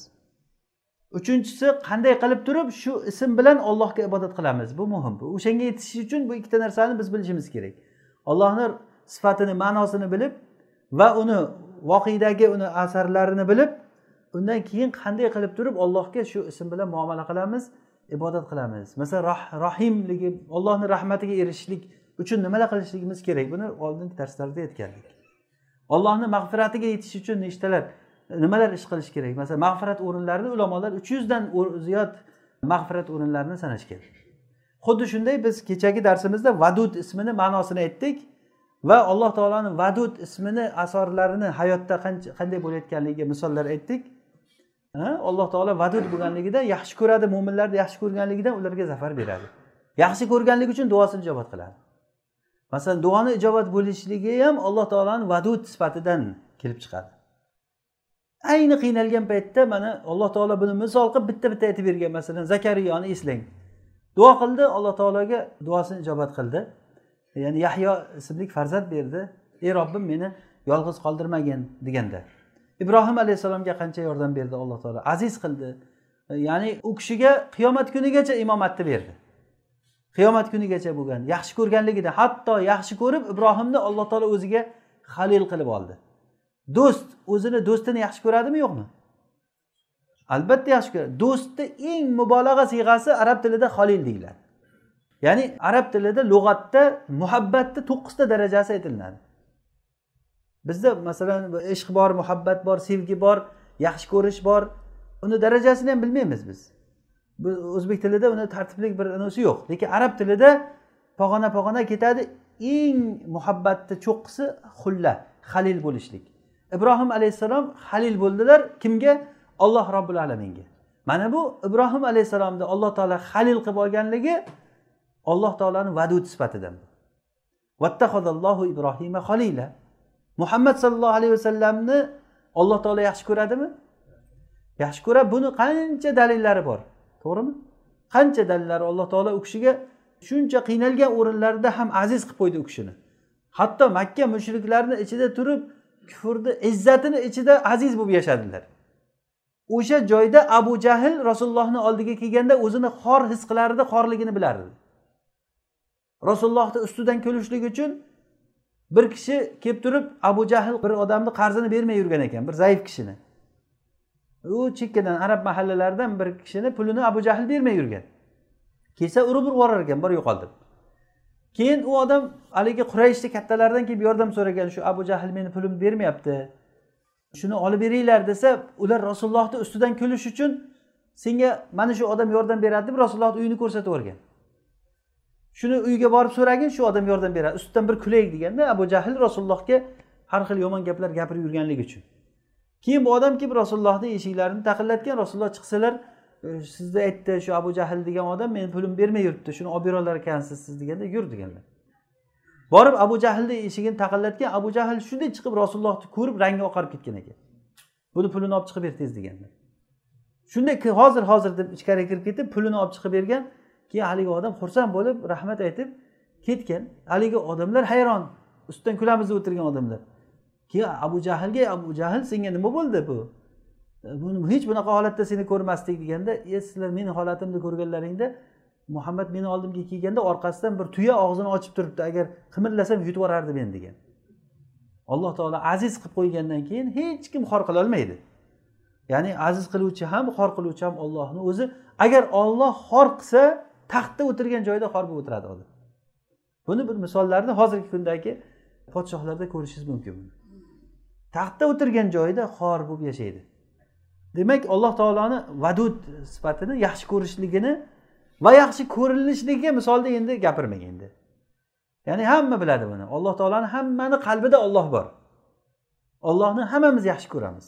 Uchinchisi qanday qilib turib shu ism bilan ollohga ibodat qilamiz? Bu muhim. O'shanga yetish uchun bu ikkita narsani biz bilishimiz kerak. Ollohni sifatini ma'nosini bilib va uni voqedagi uni asarlarini bilib undan keyin qanday qilib turib ollohga shu ism bilan muomala qilamiz ibodat qilamiz. Masalan rahimligi, ollohni rahmatiga erishishlik uchun nimalar qilishligimiz kerak? Buni oldingi darslarda aytgandik. Ollohni mag'firatiga yetish uchun nechtalar nimalar ish qilish kerak? Masalan mag'firat o'rinlarini ulamolar uch yuzdan ziyod mag'firat o'rinlarini sanashgan xuddi shunday biz kechagi darsimizda vadud ismini ma'nosini aytdik va alloh taoloni vadud ismini asorlarini hayotda qanday bo'layotganligiga misollar aytdik. Alloh taolo vadud bo'lganligida yaxshi ko'radi mo'minlarni yaxshi ko'rganligidan ularga zafar beradi. Yaxshi ko'rganligi uchun duosini ijobat qiladi. Masalan duoni ijobat bo'lishligi ham alloh taoloni vadud sifatidan kelib chiqadi. Ayni qiynalgan paytda mana alloh taolo buni misol qilib bitta bitta aytib bergan masalan zakariyoni eslang. Duo qildi alloh taologa duosini ijobat qildi. Ya'ni yahyo ismli farzand berdi. Ey robbim meni yolg'iz qoldirmagin deganda. Ibrohim alayhissalomga qancha yordam berdi alloh taolo? Aziz qildi. Ya'ni u kishiga qiyomat kunigacha imomatni berdi. Qiyomat kunigacha bo'lgan yaxshi ko'rganligida hatto yaxshi ko'rib ibrohimni alloh taolo o'ziga halil qilib oldi. Do'st o'zini do'stini yaxshi ko'radimi yo'qmi? Albatta yaxshi ko'radi. Do'stni eng mubolag'a siyg'asi arab tilida holil deyiladi. Ya'ni arab tilida lug'atda muhabbatni to'qqizta darajasi aytilinadi bizda masalan ishq bor muhabbat bor sevgi bor yaxshi ko'rish bor. Uni darajasini ham bilmaymiz biz. Biz o'zbek tilida uni tartibli bir unisi yo'q. Lekin arab tilida pog'ona pog'ona ketadi. Eng muhabbatni cho'qqisi xulla halil bo'lishlik. Ibrohim alayhissalom halil bo'ldilar. Kimga? Alloh robbil alaminga. Mana bu ibrohim alayhissalomni alloh taolo halil qilib olganligi alloh taoloni vadud sifatidan. Ibrohima halila muhammad sallallohu alayhi vasallamni alloh taolo yaxshi ko'radimi? Yaxshi ko'radi. Buni qancha dalillari bor? To'g'rimi? Qancha dalillari alloh taolo u kishiga shuncha qiynalgan o'rinlarida ham aziz qilib qo'ydi u kishini. Hatto makka mushriklarni ichida turib kufrni izzatini ichida aziz bo'lib yashadilar. O'sha joyda abu jahl rasulullohni oldiga kelganda o'zini xor his qilardi xorligini bilardi. Rasulullohni ustidan kulishlik uchun bir kishi kelib turib abu jahl bir odamni qarzini bermay yurgan ekan bir zaif kishini. U chekkadan arab mahallalaridan bir kishini pulini abu jahl bermay yurgan. Kelsa urib urib yuborar ekan bor yo'qol deb keyin u odam haligi qurayishni kattalaridan kelib yordam so'ragan shu abu jahl meni pulimni bermayapti. Shuni olib beringlar desa ular rasulullohni ustidan kulish uchun senga mana shu odam yordam beradi deb rasulullohni uyini ko'rsatib yuborgan. Shuni uyga borib so'ragin shu odam yordam beradi. Ustidan bir kulaylik deganda abu jahl rasulullohga har xil yomon gaplar gapirib yurganligi uchun. Keyin bu odam kelib rasulullohni eshiklarini taqillatgan rasululloh chiqsalar sizni aytdi shu abu jahl degan odam meni pulimni bermay yuribdi shuni olib berolar ekansiz siz deganda yur deganlar. Borib abu jahlni eshigini taqillatgan abu jahl shunday chiqib rasulullohni ko'rib rangi oqarib ketgan ekan. Buni pulini olib chiqib ber tez deganlar. Shunday hozir hozir deb ichkariga kirib ketib pulini olib chiqib bergan keyin haligi odam xursand bo'lib rahmat aytib ketgan. Haligi odamlar hayron ustidan kulamiz deb o'tirgan odamlar. Keyin abu jahlga abu jahl senga nima bo'ldi bu? E, buni hech bunaqa holatda seni ko'rmasdik deganda e sizlar meni holatimni ko'rganlaringda muhammad meni oldimga kelganda orqasidan bir tuya og'zini ochib turibdi. Agar qimirlasam yutib yuborardi meni degan. Alloh taolo aziz qilib qo'ygandan keyin hech kim xor qilolmaydi ya'ni aziz qiluvchi ham xor qiluvchi ham ollohni o'zi agar olloh xor qilsa taxtda o'tirgan joyida xor bo'lib o'tiradi odam buni bir misollarni hozirgi kundagi podshohlarda ko'rishingiz mumkin taxtda o'tirgan joyida xor bo'lib yashaydi. Demak alloh taoloni vadud sifatini yaxshi ko'rishligini va yaxshi ko'rinishligiga misolda endi gapirmang endi. Ya'ni hamma biladi buni. Alloh taoloni hammani qalbida olloh bor. Ollohni hammamiz yaxshi ko'ramiz.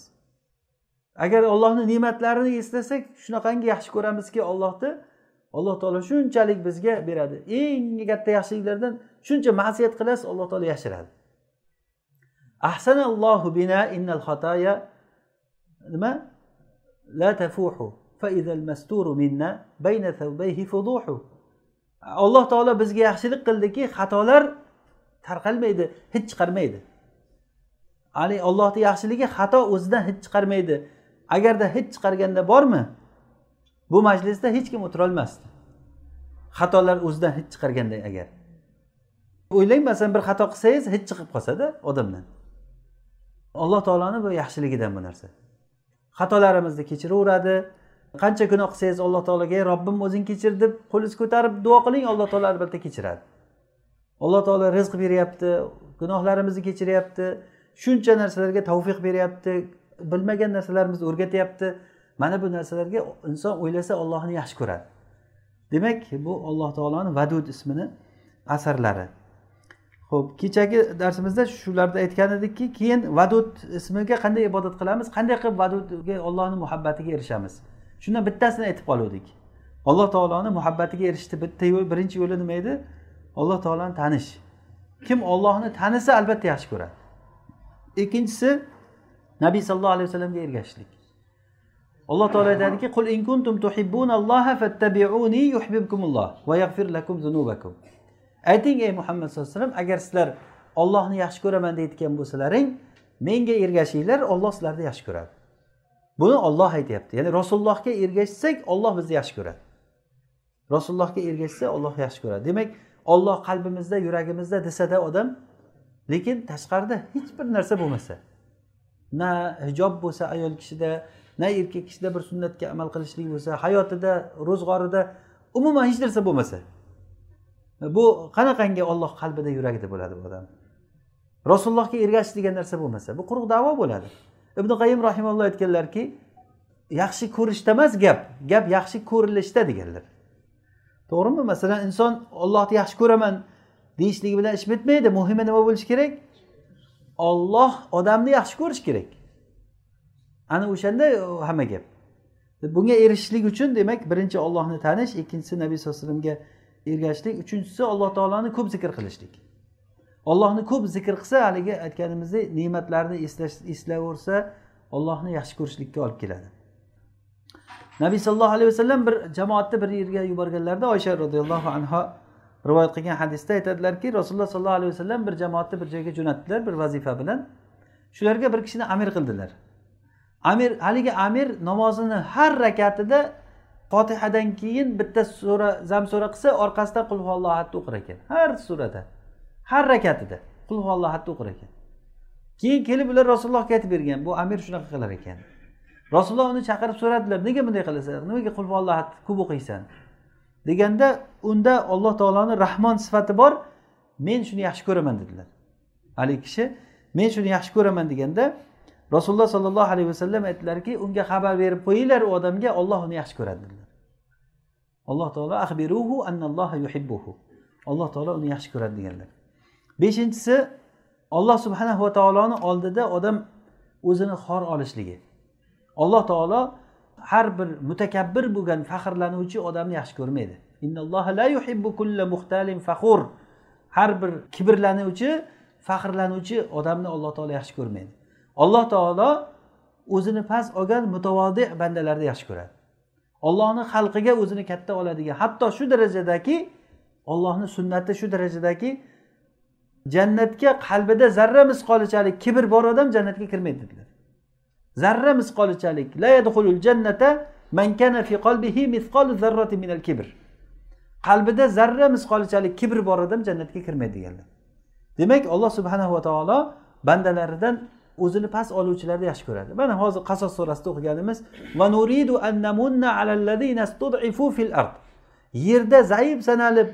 Agar ollohni ne'matlarini eslasak shunaqangi yaxshi ko'ramizki ollohni alloh taolo shunchalik bizga beradi. Eng katta yaxshiliklardan shuncha ma'siyat qilasiz alloh taolo yashiradi. Ahsanallohu bina innal xatoya nima? La tafuhu faidal masturu minna bayna thawbayhi fuduhu alloh taolo bizga yaxshilik qildiki xatolar tarqalmaydi hid chiqarmaydi. Ya'ni ollohni yaxshiligi xato o'zidan hid chiqarmaydi. Agarda hid chiqarganda bormi bu majlisda hech kim o'tirolmasdi. Xatolar o'zidan hid chiqarganda agar. O'ylang masalan bir xato qilsangiz hid chiqib qolsada odamdan. Alloh taoloni bu yaxshiligidan bu narsa. Xatolarimizni kechiraveradi. Qancha gunoh qilsangiz alloh taologa ey robbim o'zing kechir deb qo'lingizni ko'tarib duo qiling alloh taolo albatta kechiradi. Alloh taolo rizq beryapti gunohlarimizni kechiryapti shuncha narsalarga tavfiq beryapti bilmagan narsalarimizni o'rgatyapti. Mana bu narsalarga inson o'ylasa ollohni yaxshi ko'radi. Demak bu alloh taoloni vadud ismini asarlari. Ho'p kechagi darsimizda shularni aytgan edikki keyin vadud ismiga qanday ibodat qilamiz? Qanday qilib vadudga ollohni muhabbatiga erishamiz? Shundan bittasini aytib qoluvdik. Alloh taoloni muhabbatiga erishishni bitta yo'l birinchi yo'li nima edi? Alloh taoloni tanish. Kim ollohni tanisa albatta yaxshi ko'radi. Ikkinchisi nabiy sallallohu alayhi vasallamga ergashishlik. Alloh taolo aytadiki qul in kuntum tuhibbunalloha fattabi'uni yuhibbukumulloh va yaghfir lakum zunubakum. Ayting ey muhammad sallallohu alayhi vasallam agar sizlar ollohni yaxshi ko'raman deyotgan bo'lsalaring menga ergashinglar olloh sizlarni yaxshi ko'radi. Buni olloh aytyapti. Ya'ni rasulullohga ergashsak olloh bizni yaxshi ko'radi. Rasulullohga ergashsa olloh yaxshi ko'radi. Demak olloh qalbimizda yuragimizda desada odam lekin tashqarida hech bir narsa bo'lmasa na hijob bo'lsa ayol kishida na erkak kishida bir sunnatga amal qilishlik bo'lsa hayotida ro'zg'orida umuman hech narsa bo'lmasa bu qanaqangi olloh qalbida yuragida bo'ladi bu odam? Rasulullohga ergashish degan narsa bo'lmasa bu quruq davo bo'ladi. Ibn qayim rahimalloh aytganlarki yaxshi ko'rishda emas gap gap yaxshi ko'rilishda deganlar. To'g'rimi? Masalan inson ollohni yaxshi ko'raman deyishligi bilan ish bitmaydi muhimi nima bo'lishi kerak? Olloh odamni yaxshi ko'rish kerak. Ana o'shanda hamma gap. Bunga erishishlik uchun demak birinchi ollohni tanish ikkinchisi nabiy sallallohu alayhi vasallamga ergashishlik uchinchisi alloh taoloni ko'p zikr qilishlik ollohni ko'p zikr qilsa haligi aytganimizdek ne'matlarni eslaversa ollohni yaxshi ko'rishlikka olib keladi. Nabiy sollallohu alayhi vasallam bir jamoatni bir yerga yuborganlarida oysha roziyallohu anhu rivoyat qilgan hadisda aytadilarki rasululloh sollallohu alayhi vasallam bir jamoatni bir joyga jo'natdilar bir vazifa bilan. Shularga bir kishini amir qildilar. Amir haligi amir namozini har rakatida fotihadan keyin bitta sura zam sura qilsa orqasidan qul huvallohatni o'qir ekan. Har surada har rakatida qul huvallohatni o'qir ekan. Keyin kelib ular rasulullohga aytib bergan bu amir shunaqa qilar ekan. Rasululloh uni chaqirib so'radilar nega bunday qilasan? Nimaga qul huvallohu ko'p o'qiysan? Deganda unda alloh taoloni rahmon sifati bor men shuni yaxshi ko'raman dedilar. Haligi kishi men shuni yaxshi ko'raman deganda rasululloh sollallohu alayhi vasallam aytdilarki unga xabar berib qo'yinglar u odamga olloh uni yaxshi ko'radi dedilar. Alloh taolo axbiruhu annalloha yuhibbuhu. Alloh taolo uni yaxshi ko'radi deganlar. Beshinchisi olloh subhanahu va taoloni oldida odam o'zini xor olishligi. Alloh taolo har bir mutakabbir bo'lgan faxrlanuvchi odamni yaxshi ko'rmaydi. La yuhibbu kulla muxtalin faxur. Har bir kibrlanuvchi faxrlanuvchi odamni alloh taolo yaxshi ko'rmaydi. Alloh taolo o'zini past olgan mutavodi bandalarni yaxshi ko'radi. Ollohni xalqiga o'zini katta oladigan hatto shu darajadaki ollohni sunnati shu darajadaki jannatga qalbida zarra misqolichalik kibr bor odam jannatga kirmaydi dedilar. Zarra misqolichalik. La yadxulul jannata man kana fi qalbihi misqolu zarrati minal kibr. Qalbida zarra misqolichalik kibr bor odam jannatga kirmaydi deganlar. Demak alloh subhanahu va taolo bandalaridan o'zini past oluvchilarni yaxshi ko'radi. Mana hozir qasos surasida o'qiganimiz va nuridu fil ard. Yerda zaif sanalib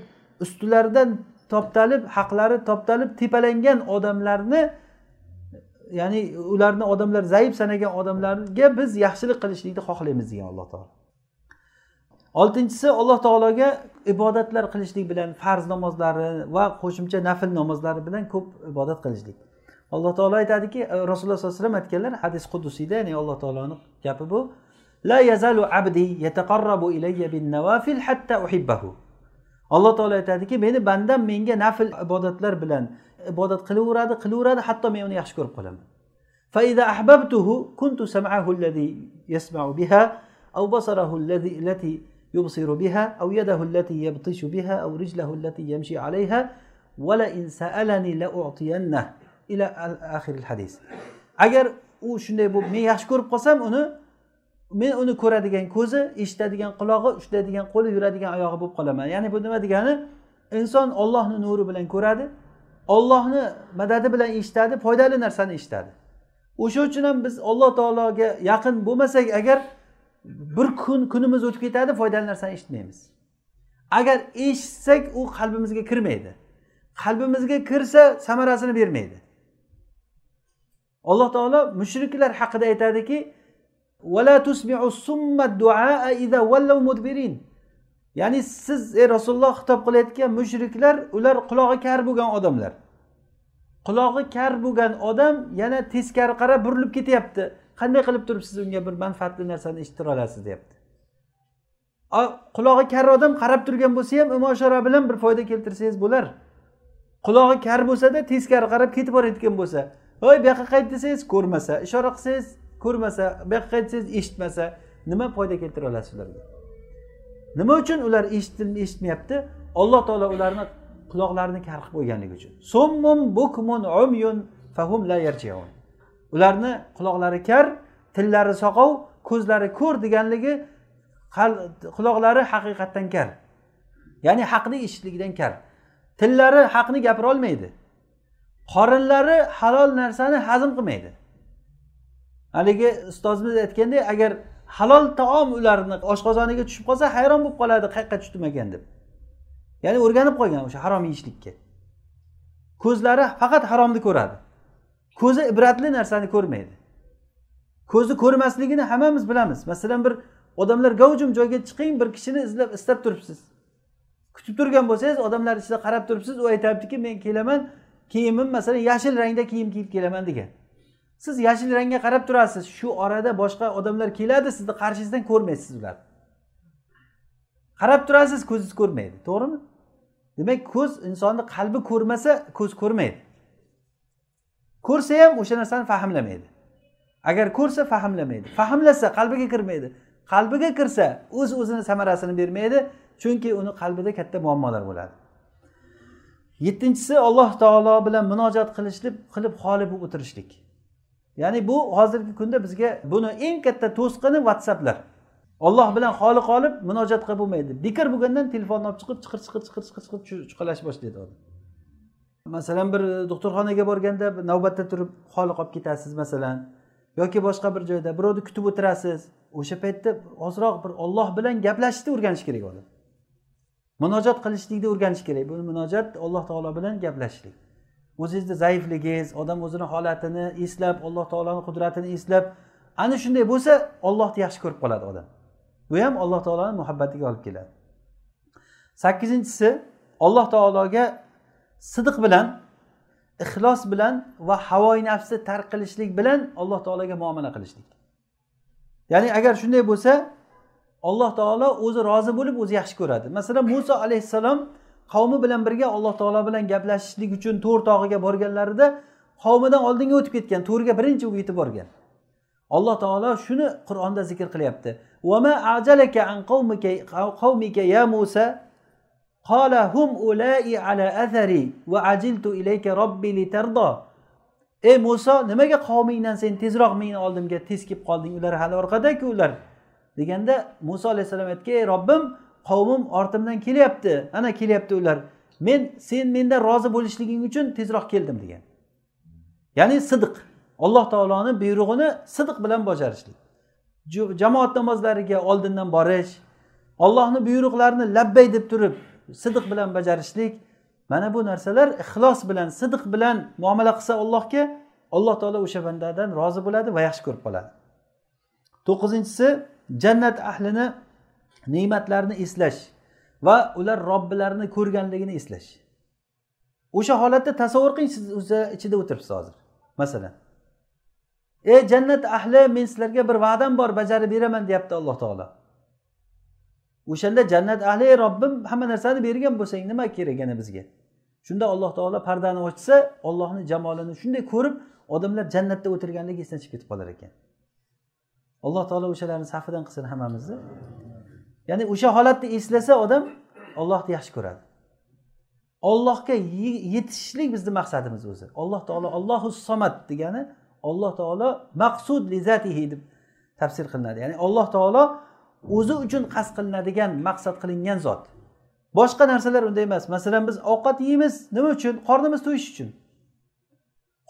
ustilaridan toptalib haqlari toptalib tepalangan odamlarni ya'ni ularni odamlar zaif sanagan odamlarga biz yaxshilik qilishlikni xohlaymiz degan alloh taolo. Oltinchisi alloh taologa ibodatlar qilishlik bilan farz namozlari va qo'shimcha nafl namozlari bilan ko'p ibodat qilishlik. Alloh taolo aytadiki e, rasululloh sollallohu alayhi vasallam aytganlar hadis qudusiyda ya'ni alloh taoloni gapi bu la yazalu abdi yataqarrabu ilayya bin nawafil hatta uhibbahu alloh taolo aytadiki meni bandam menga nafl ibodatlar bilan ibodat qilaveradi qilaveradi hatto men uni yaxshi ko'rib qolaman فإذا أحببته كنت سمعه الذي يسمع بها أو بصره الذي التي يبصر بها أو يده التي يبطش بها أو رجله التي يمشي عليها ولئن سألني لأعطينه ila axiril hadis. Agar u shunday bo'lib men yaxshi ko'rib qolsam uni men uni ko'radigan ko'zi eshitadigan qulog'i ushlaydigan qo'li yuradigan oyog'i bo'lib qolaman. Ya'ni bu nima degani? Inson ollohni nuri bilan ko'radi ollohni madadi bilan eshitadi foydali narsani eshitadi. O'sha uchun ham biz alloh taologa yaqin bo'lmasak agar bir kun kunimiz o'tib ketadi foydali narsani eshitmaymiz. Agar eshitsak u qalbimizga kirmaydi. Qalbimizga kirsa samarasini bermaydi. Alloh taolo mushriklar haqida aytadiki ya'ni siz ey rasululloh xitob qilayotgan mushriklar ular qulog'i kar bo'lgan odamlar. Qulog'i kar bo'lgan odam yana teskari qarab burilib ketyapti. Qanday qilib turib siz unga bir manfaatli narsani eshittira olasiz deyapti. Qulog'i kar odam qarab turgan bo'lsa ham imoshara bilan bir foyda keltirsangiz bo'lar. Qulog'i kar bo'lsada teskari qarab ketib borayotgan bo'lsa. Voy bu yoqqa qayt desangiz ko'rmasa ishora qilsangiz ko'rmasa bu yoqqa qayt desangiz eshitmasa nima foyda keltira olasiz ularga? Nima uchun ular eshitmayapti? Alloh taolo ularni quloqlarini kar qilib qo'yganligi uchun. Summun bukmun umyun fahum la yarjiun. Ularni quloqlari kar tillari soqov ko'zlari ko'r deganligi quloqlari haqiqatdan kar. Ya'ni haqni eshitishligidan kar. Tillari haqni gapira olmaydi. Qorinlari halol narsani hazm qilmaydi. Haligi ustozimiz aytgandek agar halol taom ularni oshqozoniga tushib qolsa hayron bo'lib qoladi qayoqqa tushdimikan deb. Ya'ni o'rganib qolgan o'sha harom yeyishlikka. Ko'zlari faqat haromni ko'radi. Ko'zi ibratli narsani ko'rmaydi. Ko'zni ko'rmasligini hammamiz bilamiz. Masalan bir odamlar gavjum joyga chiqing bir kishini izlab istab turibsiz. Kutib turgan bo'lsangiz odamlar ichida qarab turibsiz. U aytyaptiki men kelaman kiyimim masalan yashil rangda kiyim kiyib kelaman degan. Siz yashil rangga qarab turasiz shu orada boshqa odamlar keladi sizni qarshingizdan ko'rmaysiz ularni qarab turasiz ko'zingiz ko'rmaydi to'g'rimi? Demak ko'z insonni qalbi ko'rmasa ko'z ko'rmaydi. Ko'rsa ham o'sha narsani fahmlamaydi. Agar ko'rsa fahmlamaydi. Fahmlasa qalbiga kirmaydi. Qalbiga kirsa o'z o'zini samarasini bermaydi chunki uni qalbida katta muammolar bo'ladi. Yettinchisi alloh taolo bilan munojat qilishlik qilib xoli bo'lib o'tirishlik. Ya'ni bu hozirgi kunda bizga buni eng katta to'sqini whatsapplar. Olloh bilan xoli qolib munojat qilib bo'lmaydi. Bekor bo'lgandan telefonni olib chiqib chiqir chiqir chiqir chiqir chiqir chuqalash boshlaydi odam. Masalan bir doktorxonaga borganda navbatda turib xoli qolib ketasiz masalan yoki boshqa bir joyda birovni kutib o'tirasiz. O'sha paytda ozroq bir olloh bilan gaplashishni o'rganish kerak odam. Munojat qilishlikni o'rganish kerak. Bu munojat alloh taolo bilan gaplashishlik. O'zingizni zaifligingiz odam o'zini holatini eslab alloh taoloni qudratini eslab ana shunday bo'lsa ollohni yaxshi ko'rib qoladi odam. Bu ham alloh taoloni muhabbatiga olib keladi. Sakkizinchisi alloh taologa sidiq bilan ixlos bilan va havoyi nafsni tark qilishlik bilan alloh taologa muomala qilishlik. Ya'ni agar shunday bo'lsa alloh taolo o'zi rozi bo'lib o'zi yaxshi ko'radi. Masalan muso alayhissalom qavmi bilan birga alloh taolo bilan gaplashishlik uchun to'r tog'iga borganlarida qavmidan oldinga o'tib ketgan to'rga birinchi u yetib borgan. Alloh taolo shuni qur'onda zikr qilyapti. Ey muso nimaga qavmingdan sen tezroq meni oldimga tez kelib qolding? Ular hali orqadaku ular deganda muso alayhissalom aytdiki ey robbim qavmim ortimdan kelyapti. Ana kelyapti ular. Men sen mendan rozi bo'lishliging uchun tezroq keldim. degan. Ya'ni sidiq alloh taoloni buyrug'ini sidiq bilan bajarishlik jamoat namozlariga oldindan borish ollohni buyruqlarini labbay deb turib sidiq bilan bajarishlik mana bu narsalar ixlos bilan sidiq bilan muomala qilsa allohga alloh taolo o'sha bandadan rozi bo'ladi va yaxshi ko'rib qoladi. To'qqizinchisi jannat ahlini ne'matlarini eslash va ular robbilarini ko'rganligini eslash. O'sha holatda tasavvur qiling siz o'sha ichida o'tiribsiz hozir. Masalan ey jannat ahli men sizlarga bir va'dam bor bajarib beraman deyapti alloh taolo. O'shanda jannat ahli ey robbim hamma narsani bergan bo'lsang nima kerak yana bizga? Shunda alloh taolo pardani ochsa ollohni jamolini shunday ko'rib odamlar jannatda o'tirganligi esdan chiqib ketib qolar ekan. Alloh taolo o'shalarni safidan qilsin hammamizni. Ya'ni o'sha holatni eslasa odam ollohni yaxshi ko'radi. Ollohga yetishishlik bizni maqsadimiz o'zi. Alloh taolo ollohu somat degani alloh taolo maqsud lizatihi deb tafsir qilinadi. Ya'ni alloh taolo o'zi uchun qasd qilinadigan maqsad qilingan zot. Boshqa narsalar unday emas. Masalan biz ovqat yeymiz nima uchun? Qornimiz to'yish uchun.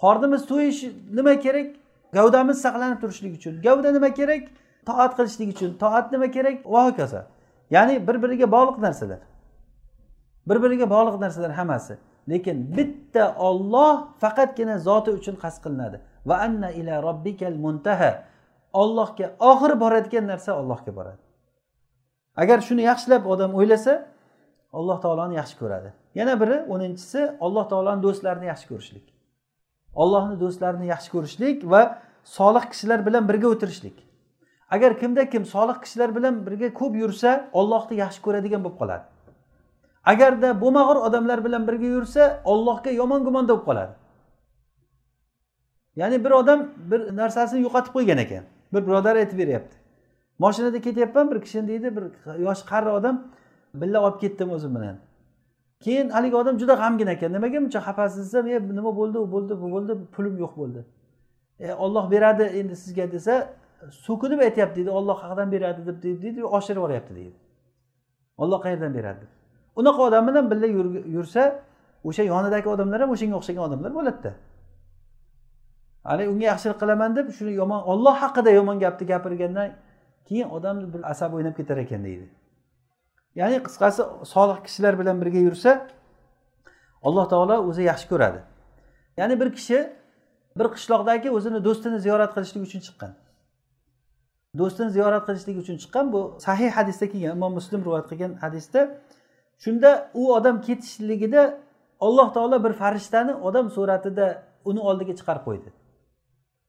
Qornimiz to'yish nima kerak? Gavdamiz saqlanib turishlik uchun. Gavda nima kerak? Toat qilishlik uchun. Toat nima kerak? Va hokazo. Ya'ni bir biriga bog'liq narsalar. Bir biriga bog'liq narsalar hammasi. Lekin bitta olloh faqatgina zoti uchun qasd qilinadi. Va anna ila robbikal muntaha. Ollohga oxiri boradigan narsa ollohga boradi. Agar shuni yaxshilab odam o'ylasa alloh taoloni yaxshi ko'radi. Yana biri o'ninchisi alloh taoloni do'stlarini yaxshi ko'rishlik. Ollohni do'stlarini yaxshi ko'rishlik va solih kishilar bilan birga o'tirishlik. Agar kimda kim solih kishilar bilan birga ko'p yursa ollohni yaxshi ko'radigan bo'lib qoladi. Agarda bo'lmag'ur odamlar bilan birga yursa ollohga yomon gumonda bo'lib qoladi. Ya'ni bir odam bir narsasini yo'qotib qo'ygan ekan. Bir birodar aytib beryapti. Moshinada ketyapman bir kishini deydi bir yoshi qari odam billa olib ketdim o'zim bilan. Keyin haligi odam juda g'amgin ekan. Nimaga buncha xafasiz desam e nima bo'ldi? U bo'ldi bu bo'ldi pulim yo'q bo'ldi. E, olloh beradi endi sizga desa so'kinib aytyapti deydi olloh haqdan beradi deb deydi oshirib yuboryapti deydi. Olloh qayerdan beradi? Deb unaqa odam bilan birga yursa o'sha yonidagi odamlar ham o'shanga o'xshagan odamlar bo'ladida. Haligi unga yaxshilik qilaman deb shuni yomon olloh haqida yomon gapni gapirgandan keyin odamni bir asabi o'ynab ketar ekan deydi. Ya'ni qisqasi solih kishilar bilan birga yursa alloh taolo o'zi yaxshi ko'radi. Ya'ni bir kishi bir qishloqdagi o'zini do'stini ziyorat qilishlik uchun chiqqan. Do'stini ziyorat qilishlik uchun chiqqan. Bu sahih hadisda kelgan imom muslim rivoyat qilgan hadisda. Shunda u odam ketishligida alloh taolo bir farishtani odam suratida uni oldiga chiqarib qo'ydi.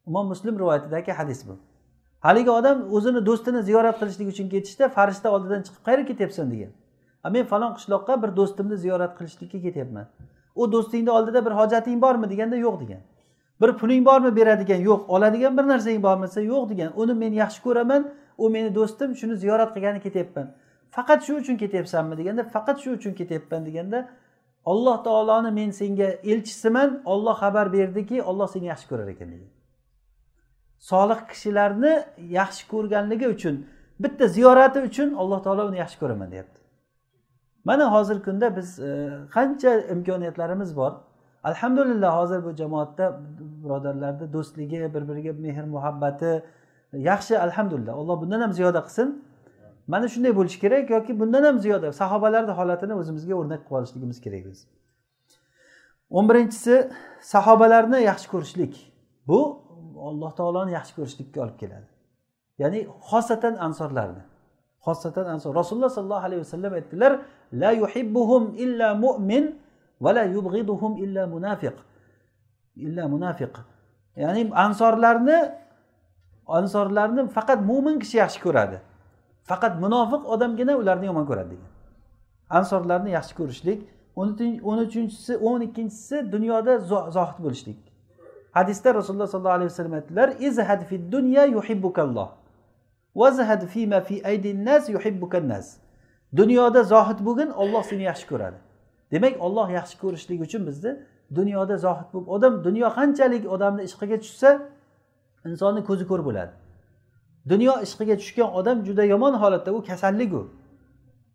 Imom muslim rivoyatidagi hadis bu. Haligi odam o'zini do'stini ziyorat qilishlik uchun ketishda farishta oldidan chiqib qayerga ketyapsan? degan. A men falon qishloqqa bir do'stimni ziyorat qilishlikka ketyapman. U do'stingni oldida bir hojating bormi? deganda yo'q degan. Bir puling bormi beradigan? Yo'q. Oladigan bir narsang bormi desa yo'q degan. Uni men yaxshi ko'raman u meni do'stim shuni ziyorat qilgani ketyapman. Faqat shu uchun ketyapsanmi deganda faqat shu uchun ketyapman deganda alloh taoloni men senga elchisiman. Olloh xabar berdiki olloh seni yaxshi ko'rar ekan degan. Solih kishilarni yaxshi ko'rganligi uchun bitta ziyorati uchun alloh taolo uni yaxshi ko'raman deyapti. Mana hozirgi kunda biz e, qancha imkoniyatlarimiz bor. Alhamdulillah hozir bu jamoatda birodarlarni do'stligi bir biriga mehr muhabbati yaxshi alhamdulillah. Alloh bundan ham ziyoda qilsin. Mana shunday bo'lishi kerak yoki bundan ham ziyoda sahobalarni holatini o'zimizga o'rnak qilib olishligimiz kerak biz. O'n birinchisi sahobalarni yaxshi ko'rishlik. Bu alloh taoloni yaxshi ko'rishlikka olib keladi. Ya'ni xosatan ansorlarni. Xosatan ansor. Rasululloh sollallohu alayhi vasallam aytdilar la yuhibbuhum illa mu'min ولا يبغضهم yubg'iduhum illa munafiq. Illa munafiq. Ya'ni ansorlarni ansorlarni faqat mo'min kishi yaxshi ko'radi. Faqat munofiq odamgina ularni yomon ko'radi degan. Ansorlarni yaxshi ko'rishlik o'n uchinchisi o'n ikkinchisi dunyoda zohid bo'lishlik. Hadisda rasululloh sollallohu alayhi vasallam aytdilar izhad fi dunya yuhibbukalloh vazhad fima fi aydin nas yuhibbukan nas dunyoda zohid bo'lgin olloh seni yaxshi ko'radi. Demak olloh yaxshi ko'rishlik uchun bizni dunyoda zohid bo'lib odam dunyo qanchalik odamni ishqiga tushsa insonni ko'zi ko'r bo'ladi. Dunyo ishqiga tushgan odam juda yomon holatda u kasallik u.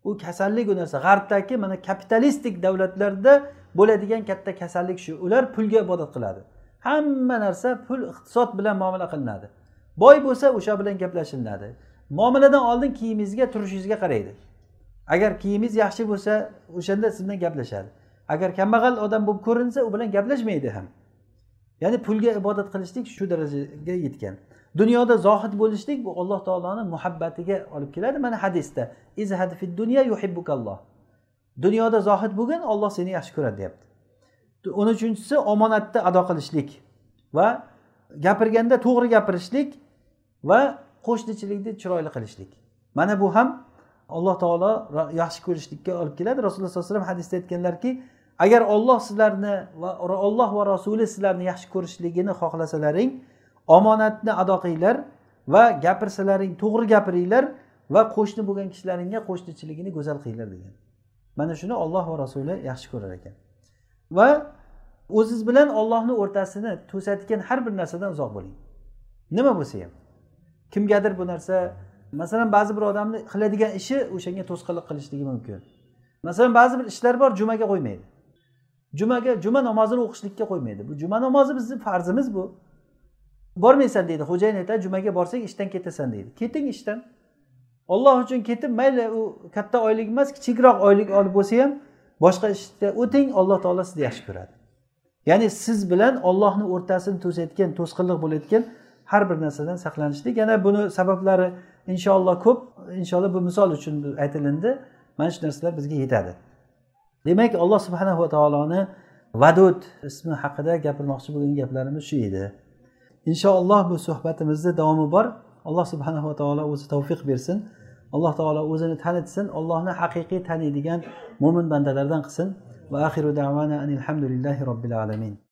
U kasallik u narsa. G'arbdagi mana kapitalistik davlatlarda bo'ladigan katta kasallik shu. Ular pulga ibodat qiladi. Hamma narsa pul iqtisod bilan muomala qilinadi. Boy bo'lsa o'sha bilan gaplashilinadi. Muomaladan oldin kiyimingizga turishingizga qaraydi. Agar kiyimingiz yaxshi bo'lsa o'shanda siz bilan gaplashadi. Agar kambag'al odam bo'lib ko'rinsa u bilan gaplashmaydi ham. Ya'ni pulga ibodat qilishlik shu darajaga yetgan. Dunyoda zohid bo'lishlik bu alloh taoloni muhabbatiga olib keladi. Mana hadisda izhad fi dunya yuhibbukalloh. Dunyoda zohid bo'lgin olloh seni yaxshi ko'radi deyapti. O'n uchinchisi omonatni ado qilishlik va gapirganda to'g'ri gapirishlik va qo'shnichilikni chiroyli qilishlik. Mana bu ham alloh taolo yaxshi ko'rishlikka olib keladi. Rasululloh sallallohu alayhi vasallam hadisda aytganlarki agar olloh sizlarni va olloh va rasuli sizlarni yaxshi ko'rishligini xohlasalaring omonatni ado qilinglar va gapirsalaring to'g'ri gapiringlar va qo'shni bo'lgan kishilaringga qo'shnichiligini go'zal qilinglar degan. Mana shuni olloh va rasuli yaxshi ko'rar ekan. Va o'ziz bilan ollohni o'rtasini to'sadigan har bir narsadan uzoq bo'ling. Nima bo'lsa ham. Kimgadir bu narsa masalan ba'zi bir odamni qiladigan ishi o'shanga to'sqinlik qilishligi mumkin. Masalan ba'zi bir ishlar bor jumaga qo'ymaydi. Jumaga juma namozini o'qishlikka qo'ymaydi. Bu juma namozi bizni farzimiz bu. Bormaysan deydi xo'jayin aytadi jumaga borsang ishdan ketasan deydi. Keting ishdan. Olloh uchun ketib mayli u katta oylik emas kichikroq oylik olib bo'lsa ham boshqa ishda o'ting alloh taolo sizni yaxshi ko'radi. Ya'ni siz bilan ollohni o'rtasini to'sayotgan to'sqinlik bo'layotgan har bir narsadan saqlanishlik. Yana buni sabablari inshaalloh ko'p inshaalloh bu misol uchun aytilindi. Mana shu narsalar bizga yetadi. Demak alloh subhanahu va taoloni vadud ismi haqida gapirmoqchi bo'lgan gaplarimiz shu edi. Inshaalloh bu suhbatimizni davomi bor. Alloh subhanava taolo o'zi tavfiq bersin. Alloh taolo o'zini tanitsin allohni haqiqiy taniydigan mo'min bandalardan qilsin. Va axiru davana alhamdulillahi robbil alamin.